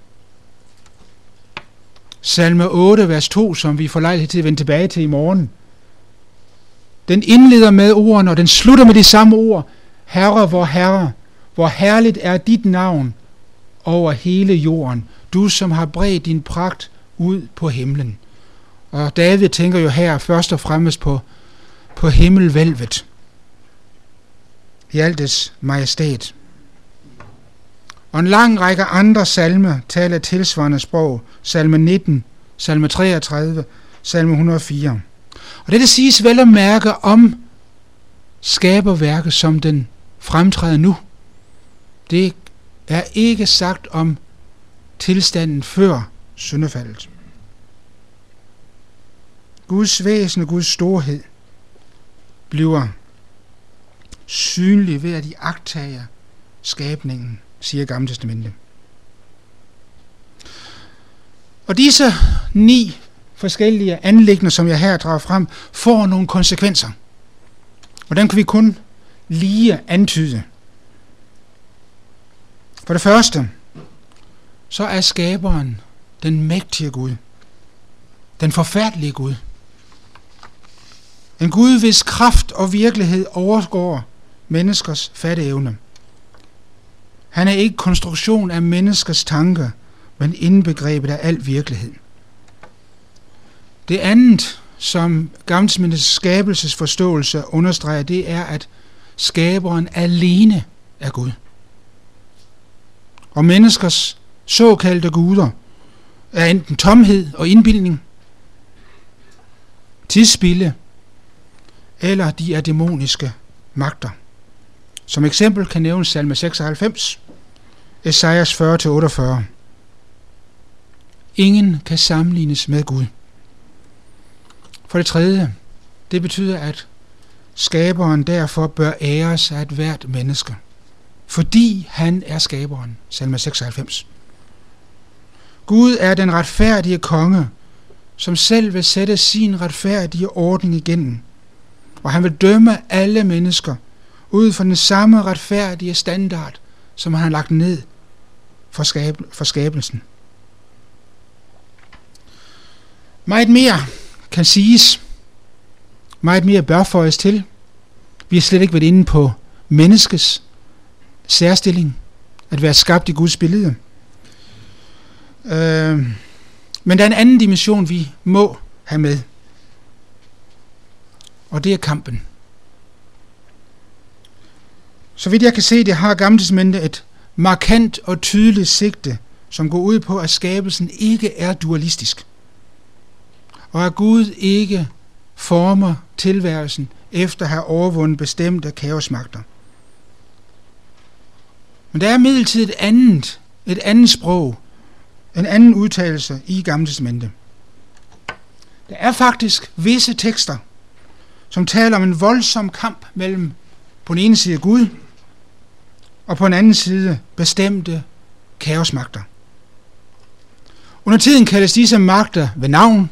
Salme 8, vers 2, som vi får lejlighed til at vende tilbage til i morgen. Den indleder med ordene, og den slutter med de samme ord. Herre, hvor Herre, hvor herligt er dit navn over hele jorden, du som har bredt din pragt ud på himlen. Og David tænker jo her først og fremmest på, på himmelvælvet i alt dets majestæt. Og en lang række andre salme taler tilsvarende sprog. Salme 19, salme 33, salme 104. Og det siges vel at mærke om skaberværket, som den fremtræder nu. Det er ikke sagt om tilstanden før syndefaldet. Guds væsen og Guds storhed bliver synlig ved, at de agtager skabningen, siger Gamle Testamentet. Og disse ni forskellige anlæggende, som jeg her drager frem, får nogle konsekvenser. Og dem kan vi kun lige antyde. For det første, så er skaberen den mægtige Gud. Den forfærdelige Gud. En Gud, hvis kraft og virkelighed overgår menneskers fatteevne. Han er ikke konstruktion af menneskers tanker, men indbegrebet af al virkelighed. Det andet, som Gammeltestamentets skabelsesforståelse understreger, det er, at skaberen alene er Gud. Og menneskers såkaldte guder er enten tomhed og indbildning, tidsspilde, eller de er dæmoniske magter. Som eksempel kan nævnes salme 96, Esajas 40-48. Ingen kan sammenlignes med Gud. For det tredje, det betyder, at skaberen derfor bør æres af et hvert menneske, fordi han er skaberen, salme 96. Gud er den retfærdige konge, som selv vil sætte sin retfærdige ordning igennem, og han vil dømme alle mennesker ud fra den samme retfærdige standard, som han har lagt ned for, skab, for skabelsen. Meget mere kan siges. Meget mere bør føjes til. Vi har slet ikke været inde på menneskets særstilling. At være skabt i Guds billede. Øh, men der er en anden dimension, vi må have med. Og det er kampen. Så vidt jeg kan se, det har Gamle et markant og tydeligt sigte, som går ud på, at skabelsen ikke er dualistisk. Og at Gud ikke former tilværelsen efter at have overvundet bestemte kaosmagter. Men der er midlertid et andet, et andet sprog, en anden udtalelse i Gamle Testamente. Der er faktisk visse tekster, som taler om en voldsom kamp mellem på den ene side Gud, og på den anden side bestemte kaosmagter. Under tiden kaldes disse magter ved navn.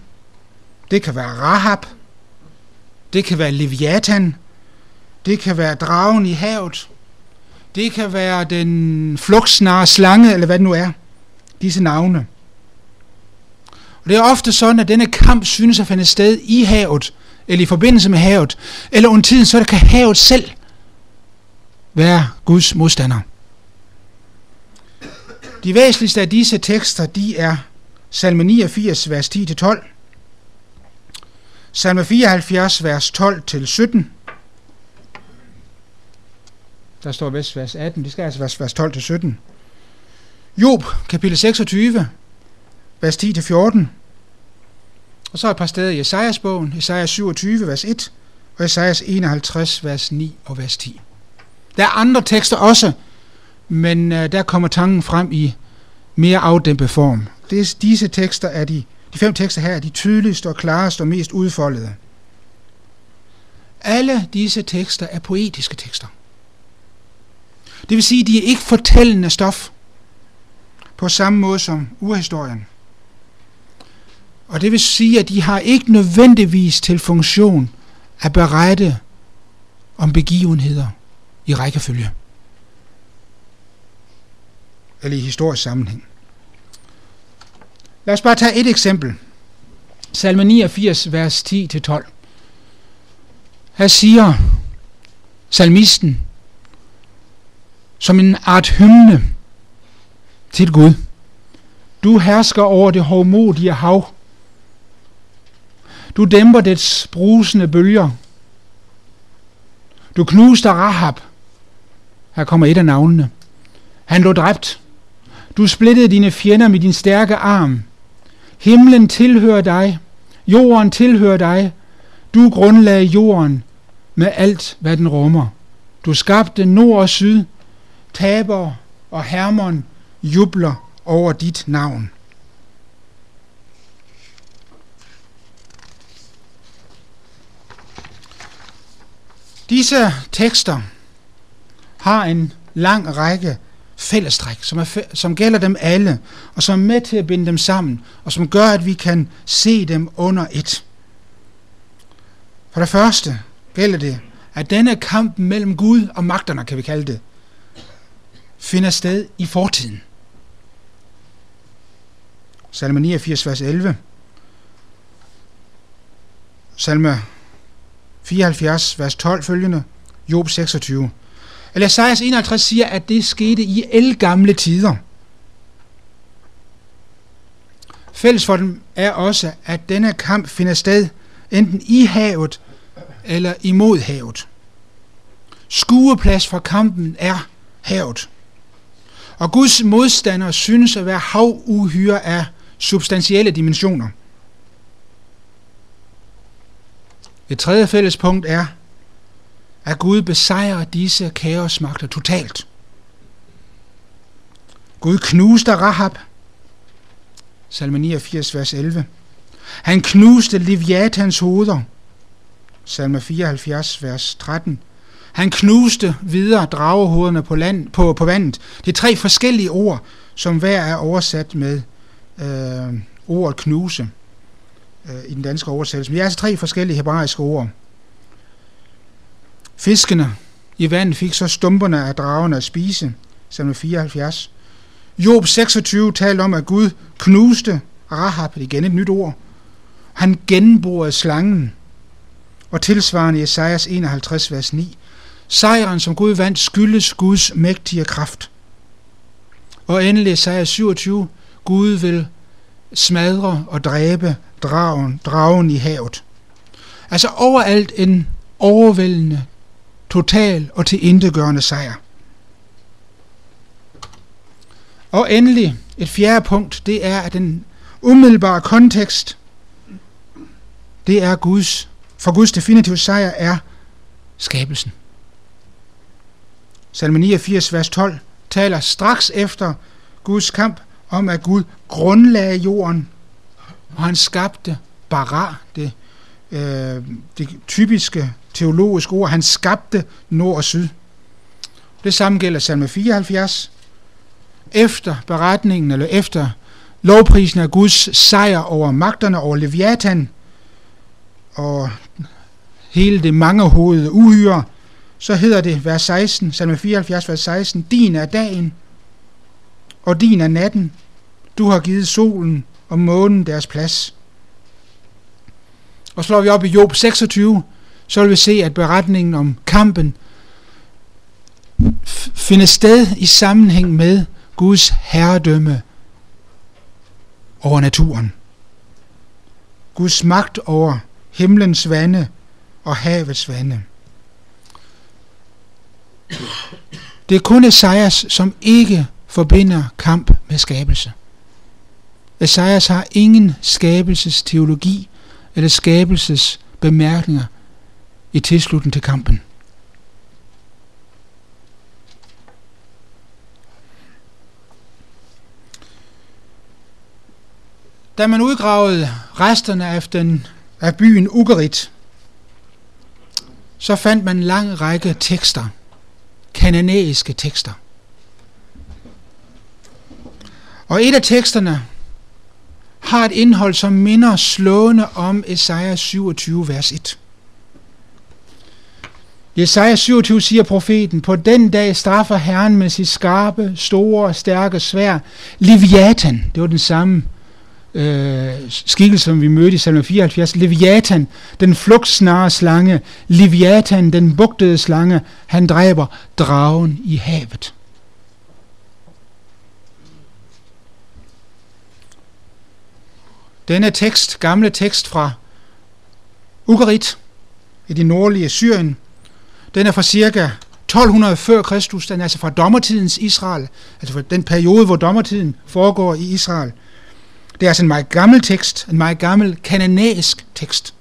Det kan være Rahab, det kan være Leviathan, det kan være dragen i havet, det kan være den flugtsnare slange, eller hvad det nu er disse navne. Og det er ofte sådan, at denne kamp synes at finde sted i havet, eller i forbindelse med havet, eller under tiden, så kan havet selv være Guds modstander. De væsentligste af disse tekster, de er salme 89, vers 10-12, salme 74, vers 12-17, der står vist vers 18, det skal altså være vers 12-17, Job, kapitel 26, vers 10-14. Og så et par steder i Esajas bogen, Esajas 27, vers 1, og Esajas 51, vers 9 og vers 10. Der er andre tekster også, men øh, der kommer tanken frem i mere afdæmpet form. Det, disse tekster er de, de fem tekster her er de tydeligste og klareste og mest udfoldede. Alle disse tekster er poetiske tekster. Det vil sige, at de er ikke fortællende stof på samme måde som urhistorien. Og det vil sige, at de har ikke nødvendigvis til funktion at berette om begivenheder i rækkefølge. Eller i historisk sammenhæng. Lad os bare tage et eksempel. Salme 89, vers 10-12. Her siger salmisten som en art hymne til Gud. Du hersker over det hovmodige hav. Du dæmper dets brusende bølger. Du knuste Rahab. Her kommer et af navnene. Han lå dræbt. Du splittede dine fjender med din stærke arm. Himlen tilhører dig. Jorden tilhører dig. Du grundlagde jorden med alt, hvad den rummer. Du skabte nord og syd, taber og Hermon jubler over dit navn. Disse tekster har en lang række fællestræk, som, er, som gælder dem alle, og som er med til at binde dem sammen, og som gør, at vi kan se dem under et. For det første gælder det, at denne kamp mellem Gud og magterne, kan vi kalde det, finder sted i fortiden. Salme 89, vers 11. Salme 74, vers 12 følgende. Job 26. Eller Esajas 51 siger, at det skete i elgamle tider. Fælles for dem er også, at denne kamp finder sted enten i havet eller imod havet. Skueplads for kampen er havet. Og Guds modstandere synes at være havuhyre af substantielle dimensioner. Et tredje fælles punkt er, at Gud besejrer disse kaosmagter totalt. Gud knuste Rahab, salme 89, vers 11. Han knuste Leviathans hoveder, salme 74, vers 13. Han knuste videre dragehovederne på, land, på, på vandet. Det er tre forskellige ord, som hver er oversat med øh, ordet knuse øh, i den danske oversættelse. Men det er altså tre forskellige hebraiske ord. Fiskene i vandet fik så stumperne af dragerne at spise, som 74. Job 26 talte om, at Gud knuste Rahab, igen et nyt ord. Han genborede slangen. Og tilsvarende i Esajas 51, vers 9. Sejren, som Gud vandt, skyldes Guds mægtige kraft. Og endelig Esajas 27. Gud vil smadre og dræbe dragen, dragen i havet. Altså overalt en overvældende, total og tilintetgørende sejr. Og endelig et fjerde punkt, det er, at den umiddelbare kontekst, det er Guds, for Guds definitive sejr er skabelsen. Salme 89, vers 12, taler straks efter Guds kamp om, at Gud grundlagde jorden, og han skabte bara, det, øh, det typiske teologiske ord. Han skabte nord og syd. Det samme gælder salme 74. Efter beretningen, eller efter lovprisen af Guds sejr over magterne, over Leviathan, og hele det mangehovede uhyre, så hedder det, vers 16, salme 74, vers 16, din er dagen, og din er natten. Du har givet solen og månen deres plads. Og slår vi op i Job 26, så vil vi se, at beretningen om kampen finder sted i sammenhæng med Guds herredømme over naturen. Guds magt over himlens vande og havets vande. Det er kun Esajas, som ikke forbinder kamp med skabelse. Esajas har ingen skabelsesteologi eller skabelsesbemærkninger i tilslutning til kampen. Da man udgravede resterne af, den, af byen Ugarit, så fandt man en lang række tekster, kananæiske tekster. Og et af teksterne har et indhold, som minder slående om Esajas 27, vers 1. Jesaja 27 siger profeten, på den dag straffer Herren med sit skarpe, store, stærke svær, Leviathan, det var den samme øh, skikkelse, som vi mødte i salme 74, Leviathan, den flugtsnare slange, Leviathan, den bugtede slange, han dræber dragen i havet. Denne tekst, gamle tekst fra Ugarit i det nordlige Syrien, den er fra cirka 1200 før Kristus, den er altså fra dommertidens Israel, altså fra den periode, hvor dommertiden foregår i Israel. Det er altså en meget gammel tekst, en meget gammel kananæisk tekst.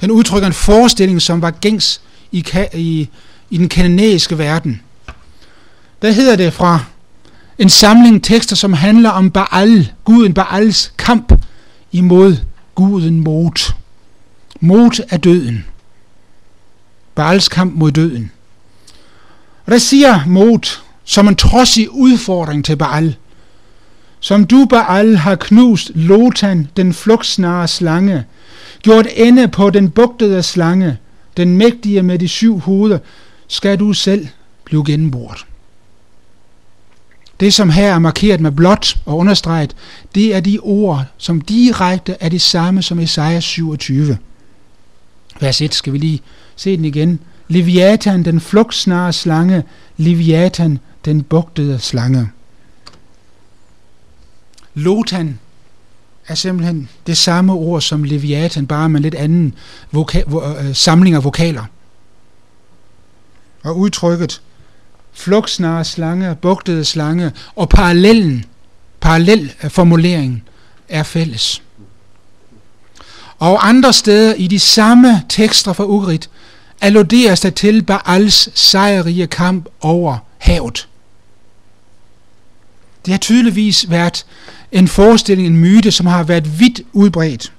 Den udtrykker en forestilling, som var gængs i, i, i den kananæiske verden. Der hedder det fra en samling tekster, som handler om Baal, guden Baals kamp imod guden Mot. Mot er døden. Baals kamp mod døden. Og der siger Mot, som en trodsig udfordring til Baal, som du, Baal, har knust Lotan, den flugtsnare slange, gjort ende på den bugtede slange, den mægtige med de syv hoveder, skal du selv blive gennemboret. Det, som her er markeret med blåt og understreget, det er de ord, som direkte er det samme som Esajas 27. Vers 1 skal vi lige se den igen. Leviathan, den flugtsnare slange, Leviathan, den bugtede slange. Lotan er simpelthen det samme ord som Leviathan, bare med lidt anden voka- vo- øh, samling af vokaler. Og udtrykket flugtsnare slange, bugtede slange og parallellen, parallel formuleringen er fælles. Og andre steder i de samme tekster fra Ugrit alluderes der til Baals sejrige kamp over havet. Det har tydeligvis været en forestilling, en myte, som har været vidt udbredt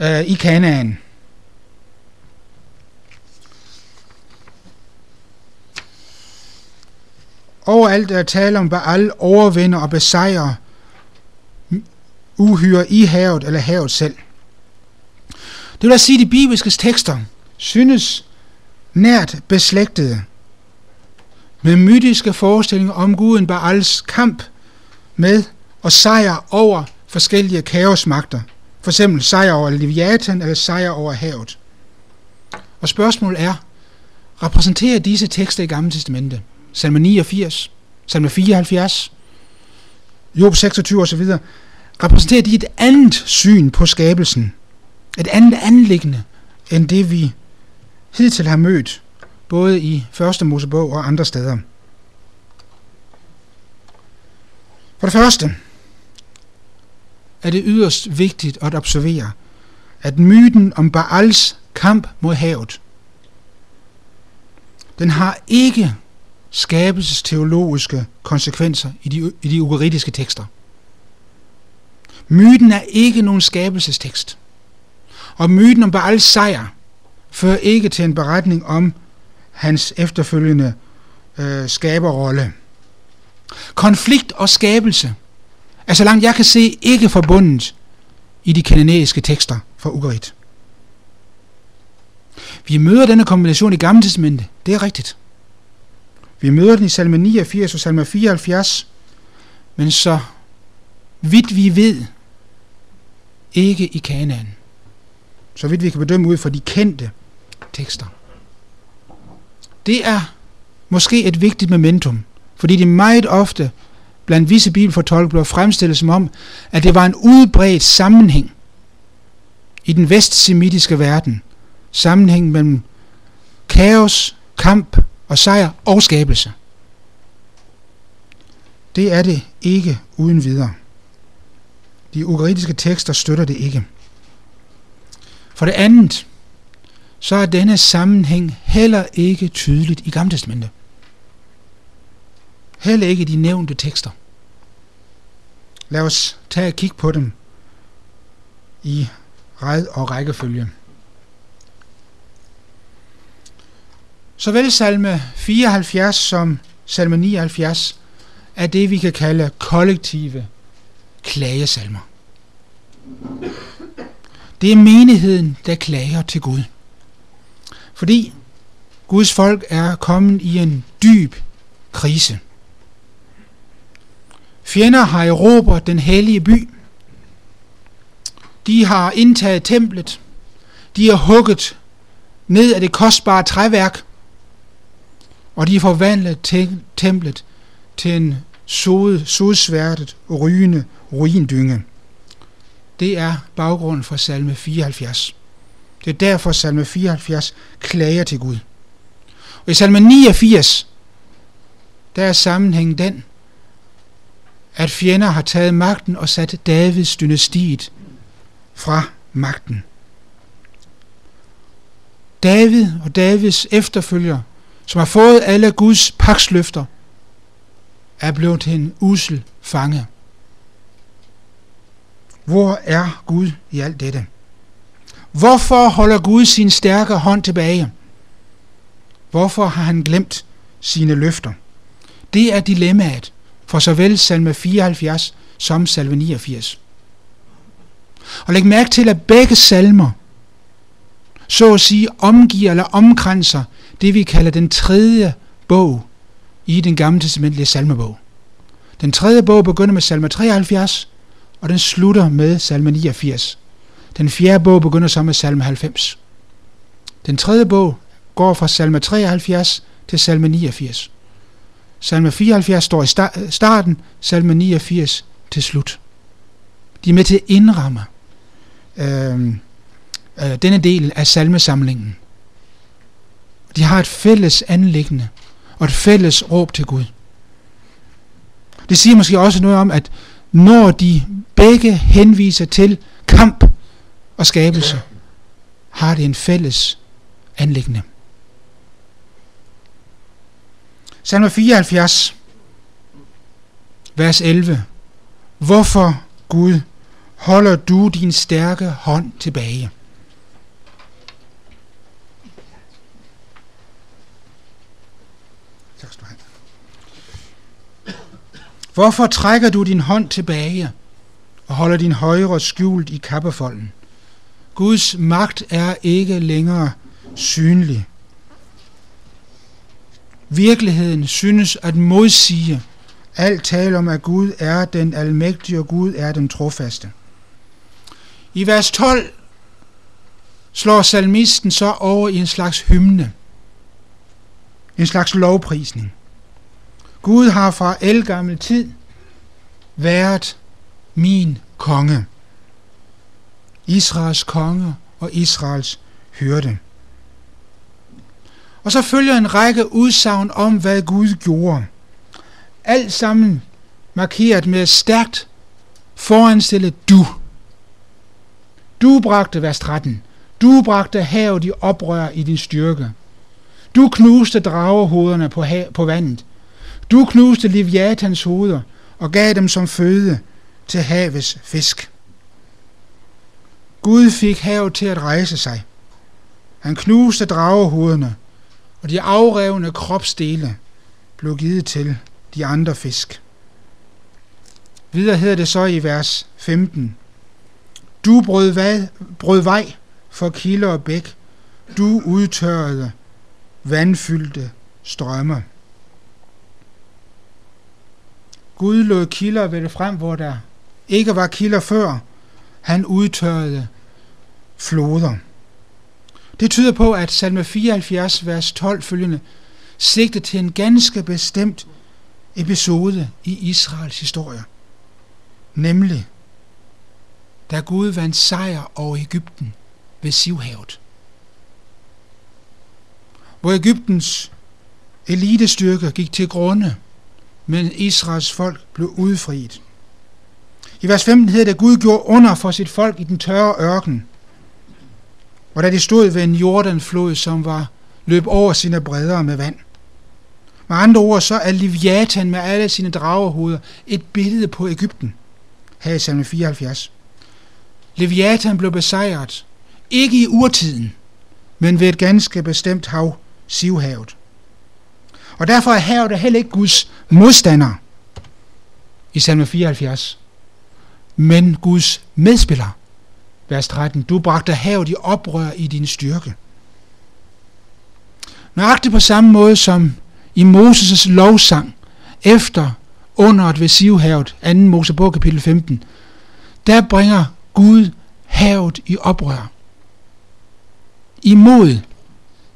øh, i Kanaan. Overalt er tale om Baal overvinder og besejrer uhyre i havet eller havet selv. Det vil sige, at de bibelske tekster synes nært beslægtede med mytiske forestillinger om guden Baals kamp med og sejr over forskellige kaosmagter. For eksempel sejr over Leviathan eller sejr over havet. Og spørgsmålet er, repræsenterer disse tekster i Gamle Testamente, salme 89, salme 74, Job 26 osv., repræsenterer de et andet syn på skabelsen, et andet anlæggende, end det vi hidtil har mødt, både i første Mosebog og andre steder. For det første er det yderst vigtigt at observere, at myten om Baals kamp mod havet, den har ikke skabelsesteologiske konsekvenser i de, i de ugaritiske tekster. Myten er ikke nogen skabelsestekst. Og myten om Baals sejr fører ikke til en beretning om hans efterfølgende øh, skaberrolle. Konflikt og skabelse er så langt jeg kan se ikke forbundet i de kananæiske tekster fra Ugarit. Vi møder denne kombination i Gamle Testamentet, det er rigtigt. Vi møder den i salme 89 og salme 74, men så vidt vi ved, ikke i Kanaan. Så vidt vi kan bedømme ud fra de kendte tekster. Det er måske et vigtigt momentum, fordi det meget ofte blandt visse bibelfortolkere bliver fremstillet som om, at det var en udbredt sammenhæng i den vestsemitiske verden. Sammenhæng mellem kaos, kamp og sejr og skabelse. Det er det ikke uden videre. De ukritiske tekster støtter det ikke. For det andet, så er denne sammenhæng heller ikke tydeligt i Gamle Testamentet. Heller ikke de nævnte tekster. Lad os tage et kig på dem i ræd og rækkefølge. Såvel salme 74 som salme 79 er det, vi kan kalde kollektive klagesalmer. Det er menigheden, der klager til Gud. Fordi Guds folk er kommet i en dyb krise. Fjender har erobret den hellige by. De har indtaget templet. De har hugget ned af det kostbare træværk. Og de forvandlede templet til en sod, sodsværtet rygende ruindynge. Det er baggrunden for salme 74. Det er derfor salme 74 klager til Gud. Og i salme 89, der er sammenhængen den, at fjender har taget magten og sat Davids dynastiet fra magten. David og Davids efterfølger, som har fået alle Guds paksløfter, er blevet til en usel fange. Hvor er Gud i alt dette? Hvorfor holder Gud sin stærke hånd tilbage? Hvorfor har han glemt sine løfter? Det er dilemmaet for såvel salme 74 som salme 89. Og læg mærke til, at begge salmer, så at sige, omgiver eller omkranser det, vi kalder den tredje bog i den gamle testamentlige salmebog. Den tredje bog begynder med salme 73, og den slutter med salme 89. Den fjerde bog begynder så med salme 90. Den tredje bog går fra salme 73 til salme 89. Salme 74 står i starten, salme 89 til slut. De er med til at indramme øh, øh, denne del af salmesamlingen. De har et fælles anlæggende og et fælles råb til Gud. Det siger måske også noget om, at når de begge henviser til kamp og skabelse, har det en fælles anlæggende. Salme 74, vers 11. Hvorfor, Gud, holder du din stærke hånd tilbage? Hvorfor trækker du din hånd tilbage og holder din højre skjult i kappefolden? Guds magt er ikke længere synlig. Virkeligheden synes at modsige alt tale om, at Gud er den almægtige, og Gud er den trofaste. I vers 12 slår salmisten så over i en slags hymne, en slags lovprisning. Gud har fra elgammel tid været min konge. Israels konge og Israels hyrde. Og så følger en række udsagn om, hvad Gud gjorde. Alt sammen markeret med stærkt foranstillet du. Du bragte, vers 13, du bragte havet i oprør i din styrke. Du knuste dragehoderne på, på vandet. Du knuste Leviathans hoveder og gav dem som føde til havets fisk. Gud fik havet til at rejse sig. Han knuste dragehovederne, og de afrevne kropsdele blev givet til de andre fisk. Videre hedder det så i vers 15. Du brød, hvad, brød vej for kilder og bæk. Du udtørrede vandfyldte strømmer. Gud lod kilder ved det frem, hvor der ikke var kilder før. Han udtørrede floder. Det tyder på, at salme 74, vers 12 følgende, sigter til en ganske bestemt episode i Israels historie. Nemlig, da Gud vandt sejr over Ægypten ved Sivhavet. Hvor Ægyptens elitestyrker gik til grunde, men Israels folk blev udfriet. I vers 15 hedder det, at Gud gjorde under for sit folk i den tørre ørken, og da de stod ved en jordanflod, som var løb over sine bredder med vand. Med andre ord, så er Leviathan med alle sine dragerhoveder et billede på Ægypten, her i salme 74. Leviathan blev besejret, ikke i urtiden, men ved et ganske bestemt hav, Sivhavet. Og derfor er havet heller ikke Guds modstander i salme 74, men Guds medspiller. Vers 13. Du bragte havet i oprør i din styrke. Nøjagtigt på samme måde som i Moses' lovsang efter underet ved Sivhavet, 2. Mosebog kapitel 15, der bringer Gud havet i oprør. Imod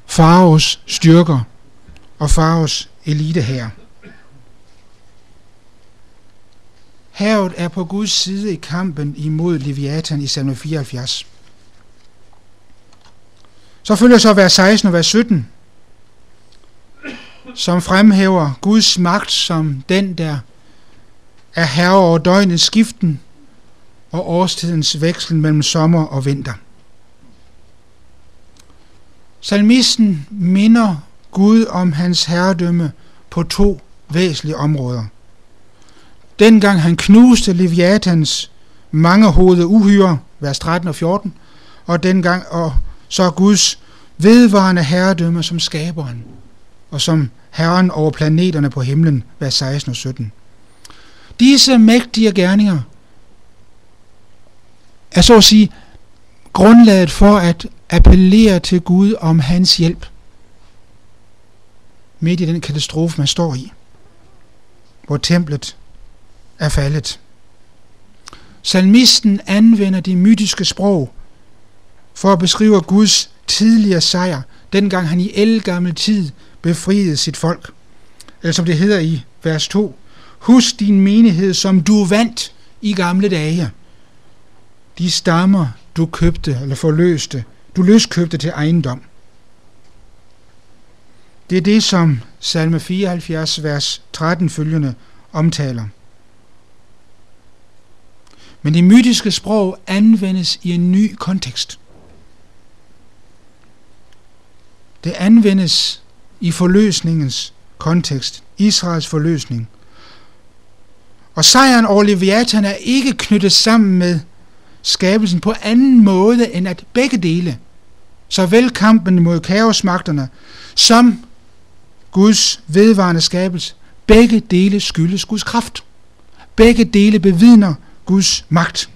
Faraos styrker og Faros elite her. Havet er på Guds side i kampen imod Leviathan i salme 74. Så følger så vers 16 og vers 17, som fremhæver Guds magt som den, der er herre over døgnets skiften og årstidens veksel mellem sommer og vinter. Salmisten minder Gud om hans herredømme på to væsentlige områder. Dengang han knuste Leviathans mangehovede uhyre, vers 13 og 14, og dengang og så Guds vedvarende herredømme som skaberen, og som herren over planeterne på himlen, vers 16 og 17. Disse mægtige gerninger er så at sige grundlaget for at appellere til Gud om hans hjælp midt i den katastrofe, man står i, hvor templet er faldet. Salmisten anvender det mytiske sprog for at beskrive Guds tidligere sejr, dengang han i elgammel tid befriede sit folk. Eller som det hedder i vers 2, Husk din menighed, som du vandt i gamle dage. De stammer, du købte eller forløste, du løskøbte til ejendom. Det er det, som salme 74, vers 13 følgende omtaler. Men det mytiske sprog anvendes i en ny kontekst. Det anvendes i forløsningens kontekst, Israels forløsning. Og sejren over Leviathan er ikke knyttet sammen med skabelsen på anden måde, end at begge dele, såvel kampen mod kaosmagterne, som Guds vedvarende skabelse, begge dele skyldes Guds kraft. Begge dele bevidner Guds magt.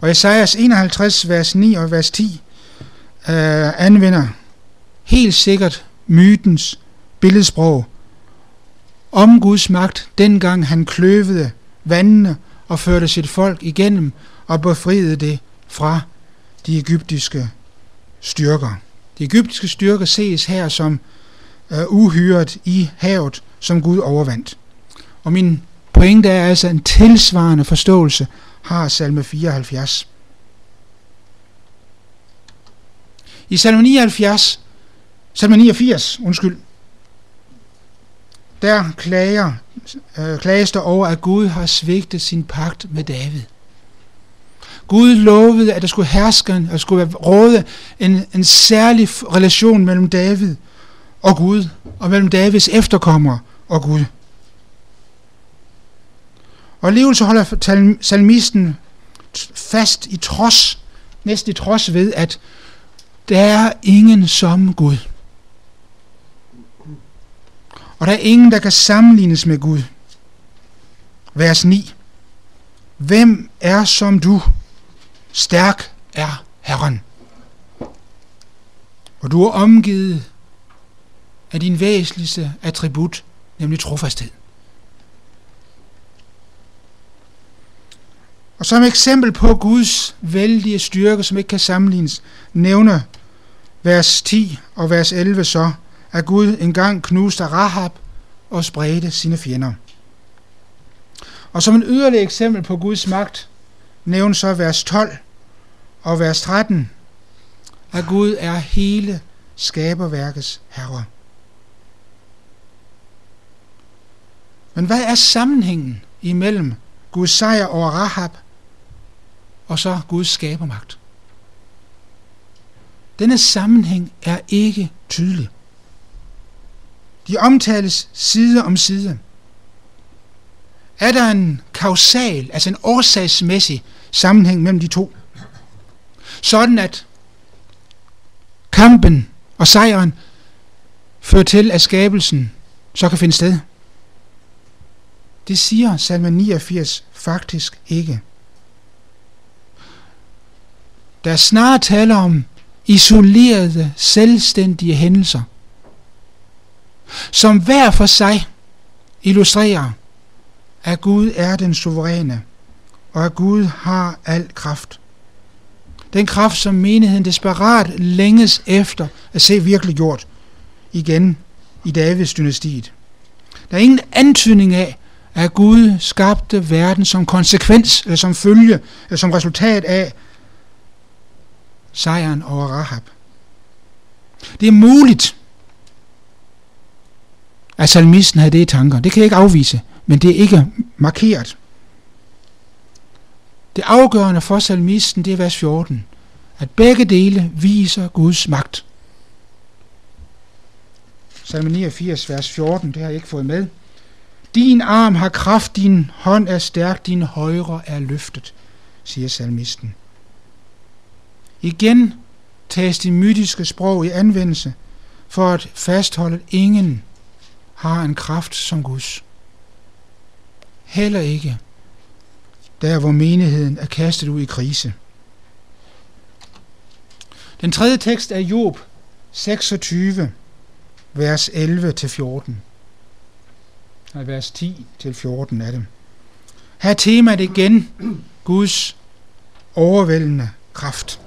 Og Esajas 51, vers 9 og vers 10 øh, anvender helt sikkert mytens billedsprog om Guds magt, dengang han kløvede vandene og førte sit folk igennem og befriede det fra de egyptiske styrker. De egyptiske styrker ses her som øh, uhyret i havet, som Gud overvandt. Og min pointe er altså en tilsvarende forståelse har salme 74. I salme 79, salme 89, undskyld, der klager, øh, klages der over, at Gud har svigtet sin pagt med David. Gud lovede, at der skulle herske, at der skulle være råde en, en særlig relation mellem David og Gud, og mellem Davids efterkommere og Gud. Og alligevel så holder salmisten fast i trods, næsten i trods ved, at der er ingen som Gud. Og der er ingen, der kan sammenlignes med Gud. Vers 9. Hvem er som du? Stærk er Herren. Og du er omgivet af din væsentligste attribut, nemlig trofasthed. Og som eksempel på Guds vældige styrke, som ikke kan sammenlignes, nævner vers 10 og vers 11 så, at Gud engang knuste Rahab og spredte sine fjender. Og som en yderligere eksempel på Guds magt, nævne så vers 12 og vers 13, at Gud er hele skaberværkets herre. Men hvad er sammenhængen imellem Guds sejr over Rahab og så Guds skabermagt? Denne sammenhæng er ikke tydelig. De omtales side om side. Er der en kausal, altså en årsagsmæssig sammenhæng mellem de to? Sådan at kampen og sejren fører til, at skabelsen så kan finde sted. Det siger salme 89 faktisk ikke. Der er snarere tale om isolerede, selvstændige hændelser, som hver for sig illustrerer, at Gud er den suveræne, og at Gud har al kraft. Den kraft, som menigheden desperat længes efter at se virkelig gjort igen i Davids dynastiet. Der er ingen antydning af, at Gud skabte verden som konsekvens, eller som følge, eller som resultat af sejren over Rahab. Det er muligt, at salmisten havde det i tanker. Det kan jeg ikke afvise, men det er ikke markeret. Det afgørende for salmisten, det er vers 14, at begge dele viser Guds magt. Salme 89, vers 14, det har jeg ikke fået med. Din arm har kraft, din hånd er stærk, din højre er løftet, siger salmisten. Igen tages det mytiske sprog i anvendelse for at fastholde, at ingen har en kraft som Guds. Heller ikke der, hvor menigheden er kastet ud i krise. Den tredje tekst er Job 26, vers 11-14. Nej, vers 10 til 14 er det. Her er temaet igen Guds overvældende kraft.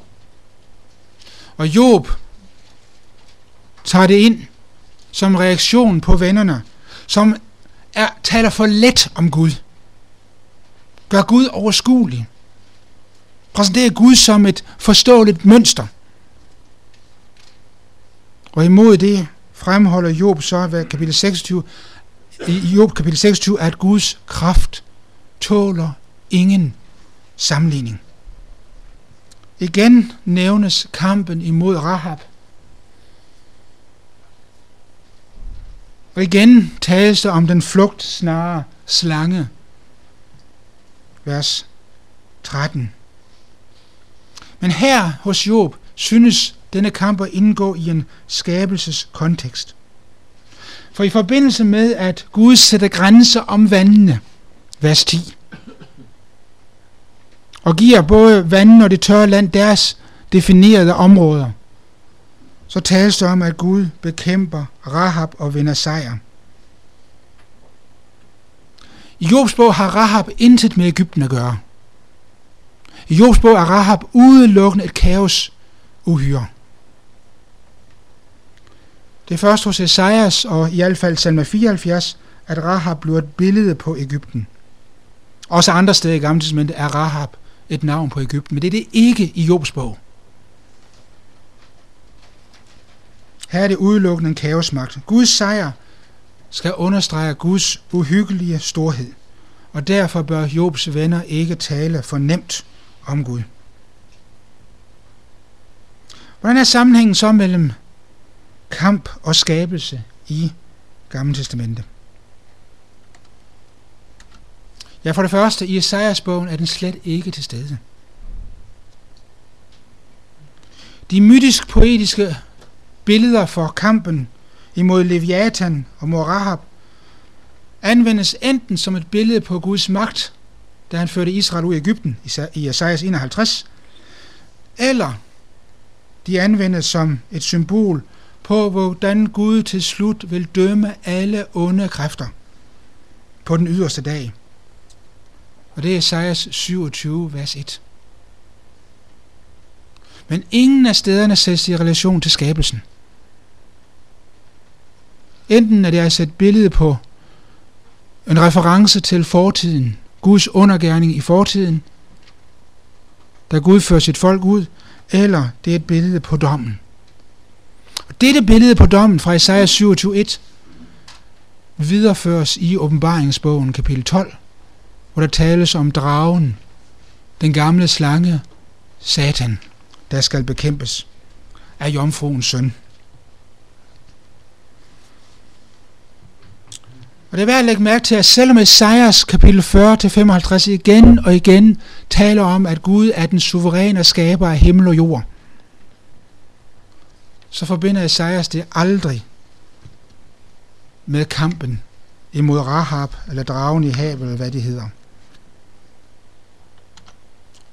Og Job tager det ind som reaktion på vennerne, som er, taler for let om Gud. Gør Gud overskuelig. Præsenterer Gud som et forståeligt mønster. Og imod det fremholder Job så, hvad kapitel 26, i Job kapitel 26, at Guds kraft tåler ingen sammenligning. Igen nævnes kampen imod Rahab. Og igen tales der om den flugt snarere slange. Vers 13. Men her hos Job synes denne kamp at indgå i en skabelseskontekst. For i forbindelse med, at Gud sætter grænser om vandene, vers 10, og giver både vandene og det tørre land deres definerede områder, så tales det om, at Gud bekæmper Rahab og vinder sejr. I Jobs bog har Rahab intet med Ægypten at gøre. I Jobs bog er Rahab udelukkende et kaos uhyre. Det er først hos Esajas og i hvert fald salme 74, at Rahab bliver et billede på Ægypten. Også andre steder i Gamle Testamentet er Rahab et navn på Ægypten, men det er det ikke i Jobs bog. Her er det udelukkende en kaosmagt. Guds sejr skal understrege Guds uhyggelige storhed, og derfor bør Jobs venner ikke tale for nemt om Gud. Hvordan er sammenhængen så mellem kamp og skabelse i Gamle Testamente? Ja, for det første, i Esajas bogen er den slet ikke til stede. De mytisk-poetiske billeder for kampen imod Leviathan og Morahab anvendes enten som et billede på Guds magt, da han førte Israel ud i Ægypten i Esajas 51, eller de anvendes som et symbol på, hvordan Gud til slut vil dømme alle onde kræfter på den yderste dag. Og det er Esajas 27, vers 1. Men ingen af stederne sættes i relation til skabelsen. Enten er det altså et billede på en reference til fortiden, Guds undergærning i fortiden, da Gud fører sit folk ud, eller det er et billede på dommen. Og dette billede på dommen fra Isaiah 27.1 videreføres i åbenbaringsbogen kapitel 12, hvor der tales om dragen, den gamle slange, Satan, der skal bekæmpes af jomfruens søn. Og det er værd at lægge mærke til, at selvom Esajas kapitel 40-55 igen og igen taler om, at Gud er den suveræne skaber af himmel og jord, så forbinder Esajas det aldrig med kampen imod Rahab, eller dragen i havet, eller hvad det hedder.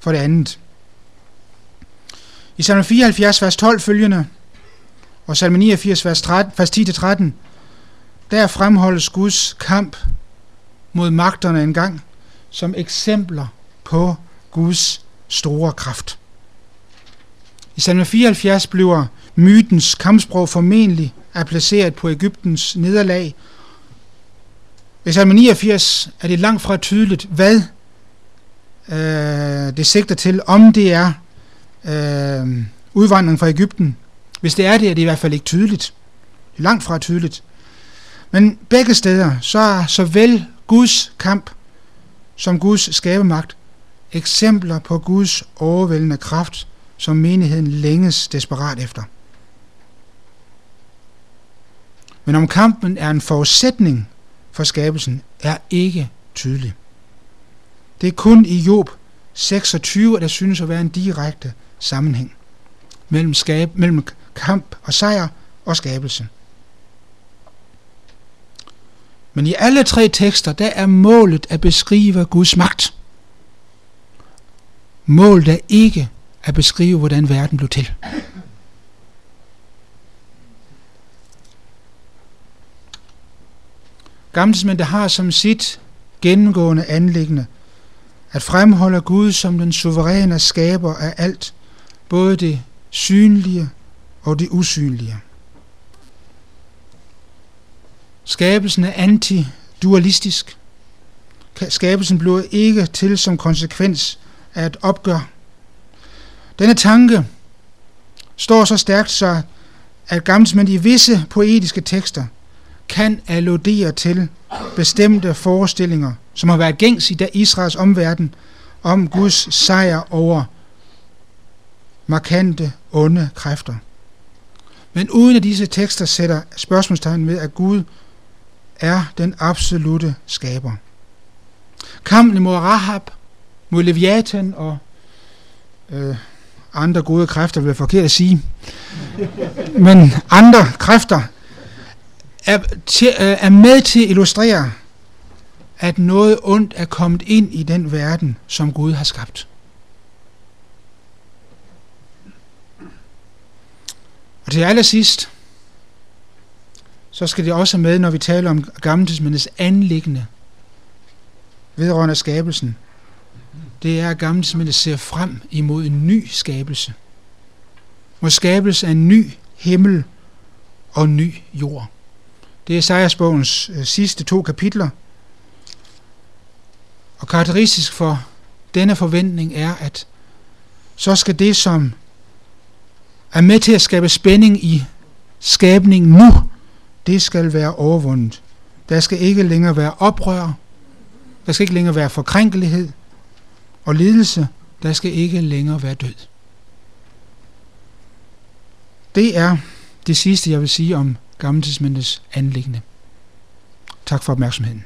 For det andet. I salme 74, vers 12 følgende, og salme 89, vers, 13, vers 10-13, der fremholdes Guds kamp mod magterne engang som eksempler på Guds store kraft. I salme 74 bliver mytens kampsprog formentlig er placeret på Ægyptens nederlag. I salme 89 er det langt fra tydeligt, hvad øh, det sigter til, om det er øh, udvandring fra Ægypten. Hvis det er det, er det i hvert fald ikke tydeligt. Det er langt fra tydeligt. Men begge steder, så er såvel Guds kamp som Guds skabemagt eksempler på Guds overvældende kraft, som menigheden længes desperat efter. Men om kampen er en forudsætning for skabelsen, er ikke tydelig. Det er kun i Job 26, at der synes at være en direkte sammenhæng mellem, skab, mellem kamp og sejr og skabelse. Men i alle tre tekster, der er målet at beskrive Guds magt. Målet er ikke at beskrive, hvordan verden blev til. Gammeltestamentet har som sit gennemgående anlæggende at fremholde Gud som den suveræne skaber af alt, både det synlige og det usynlige. Skabelsen er antidualistisk. Skabelsen bliver ikke til som konsekvens af et opgør. Denne tanke står så stærkt, så at gammelmænd i visse poetiske tekster kan alludere til bestemte forestillinger, som har været gængs i Israels omverden, om Guds sejr over markante, onde kræfter. Men uden at disse tekster sætter spørgsmålstegn ved, at Gud er den absolute skaber. Kampen mod Rahab, mod Leviathan og øh, andre gode kræfter, vil jeg forkert at sige, men andre kræfter er, til, øh, er med til at illustrere, at noget ondt er kommet ind i den verden, som Gud har skabt. Og Og til allersidst, så skal det også med, når vi taler om Gammeltidsmændets anlæggende vedrørende skabelsen. Det er, at Gammeltidsmændet ser frem imod en ny skabelse. Må skabelse af en ny himmel og ny jord. Det er Sejrsbogens øh, sidste to kapitler. Og karakteristisk for denne forventning er, at så skal det, som er med til at skabe spænding i skabningen nu, det skal være overvundet. Der skal ikke længere være oprør, der skal ikke længere være forkrænkelighed og lidelse, der skal ikke længere være død. Det er det sidste, jeg vil sige om Gammeltidsmændets anlæggende. Tak for opmærksomheden.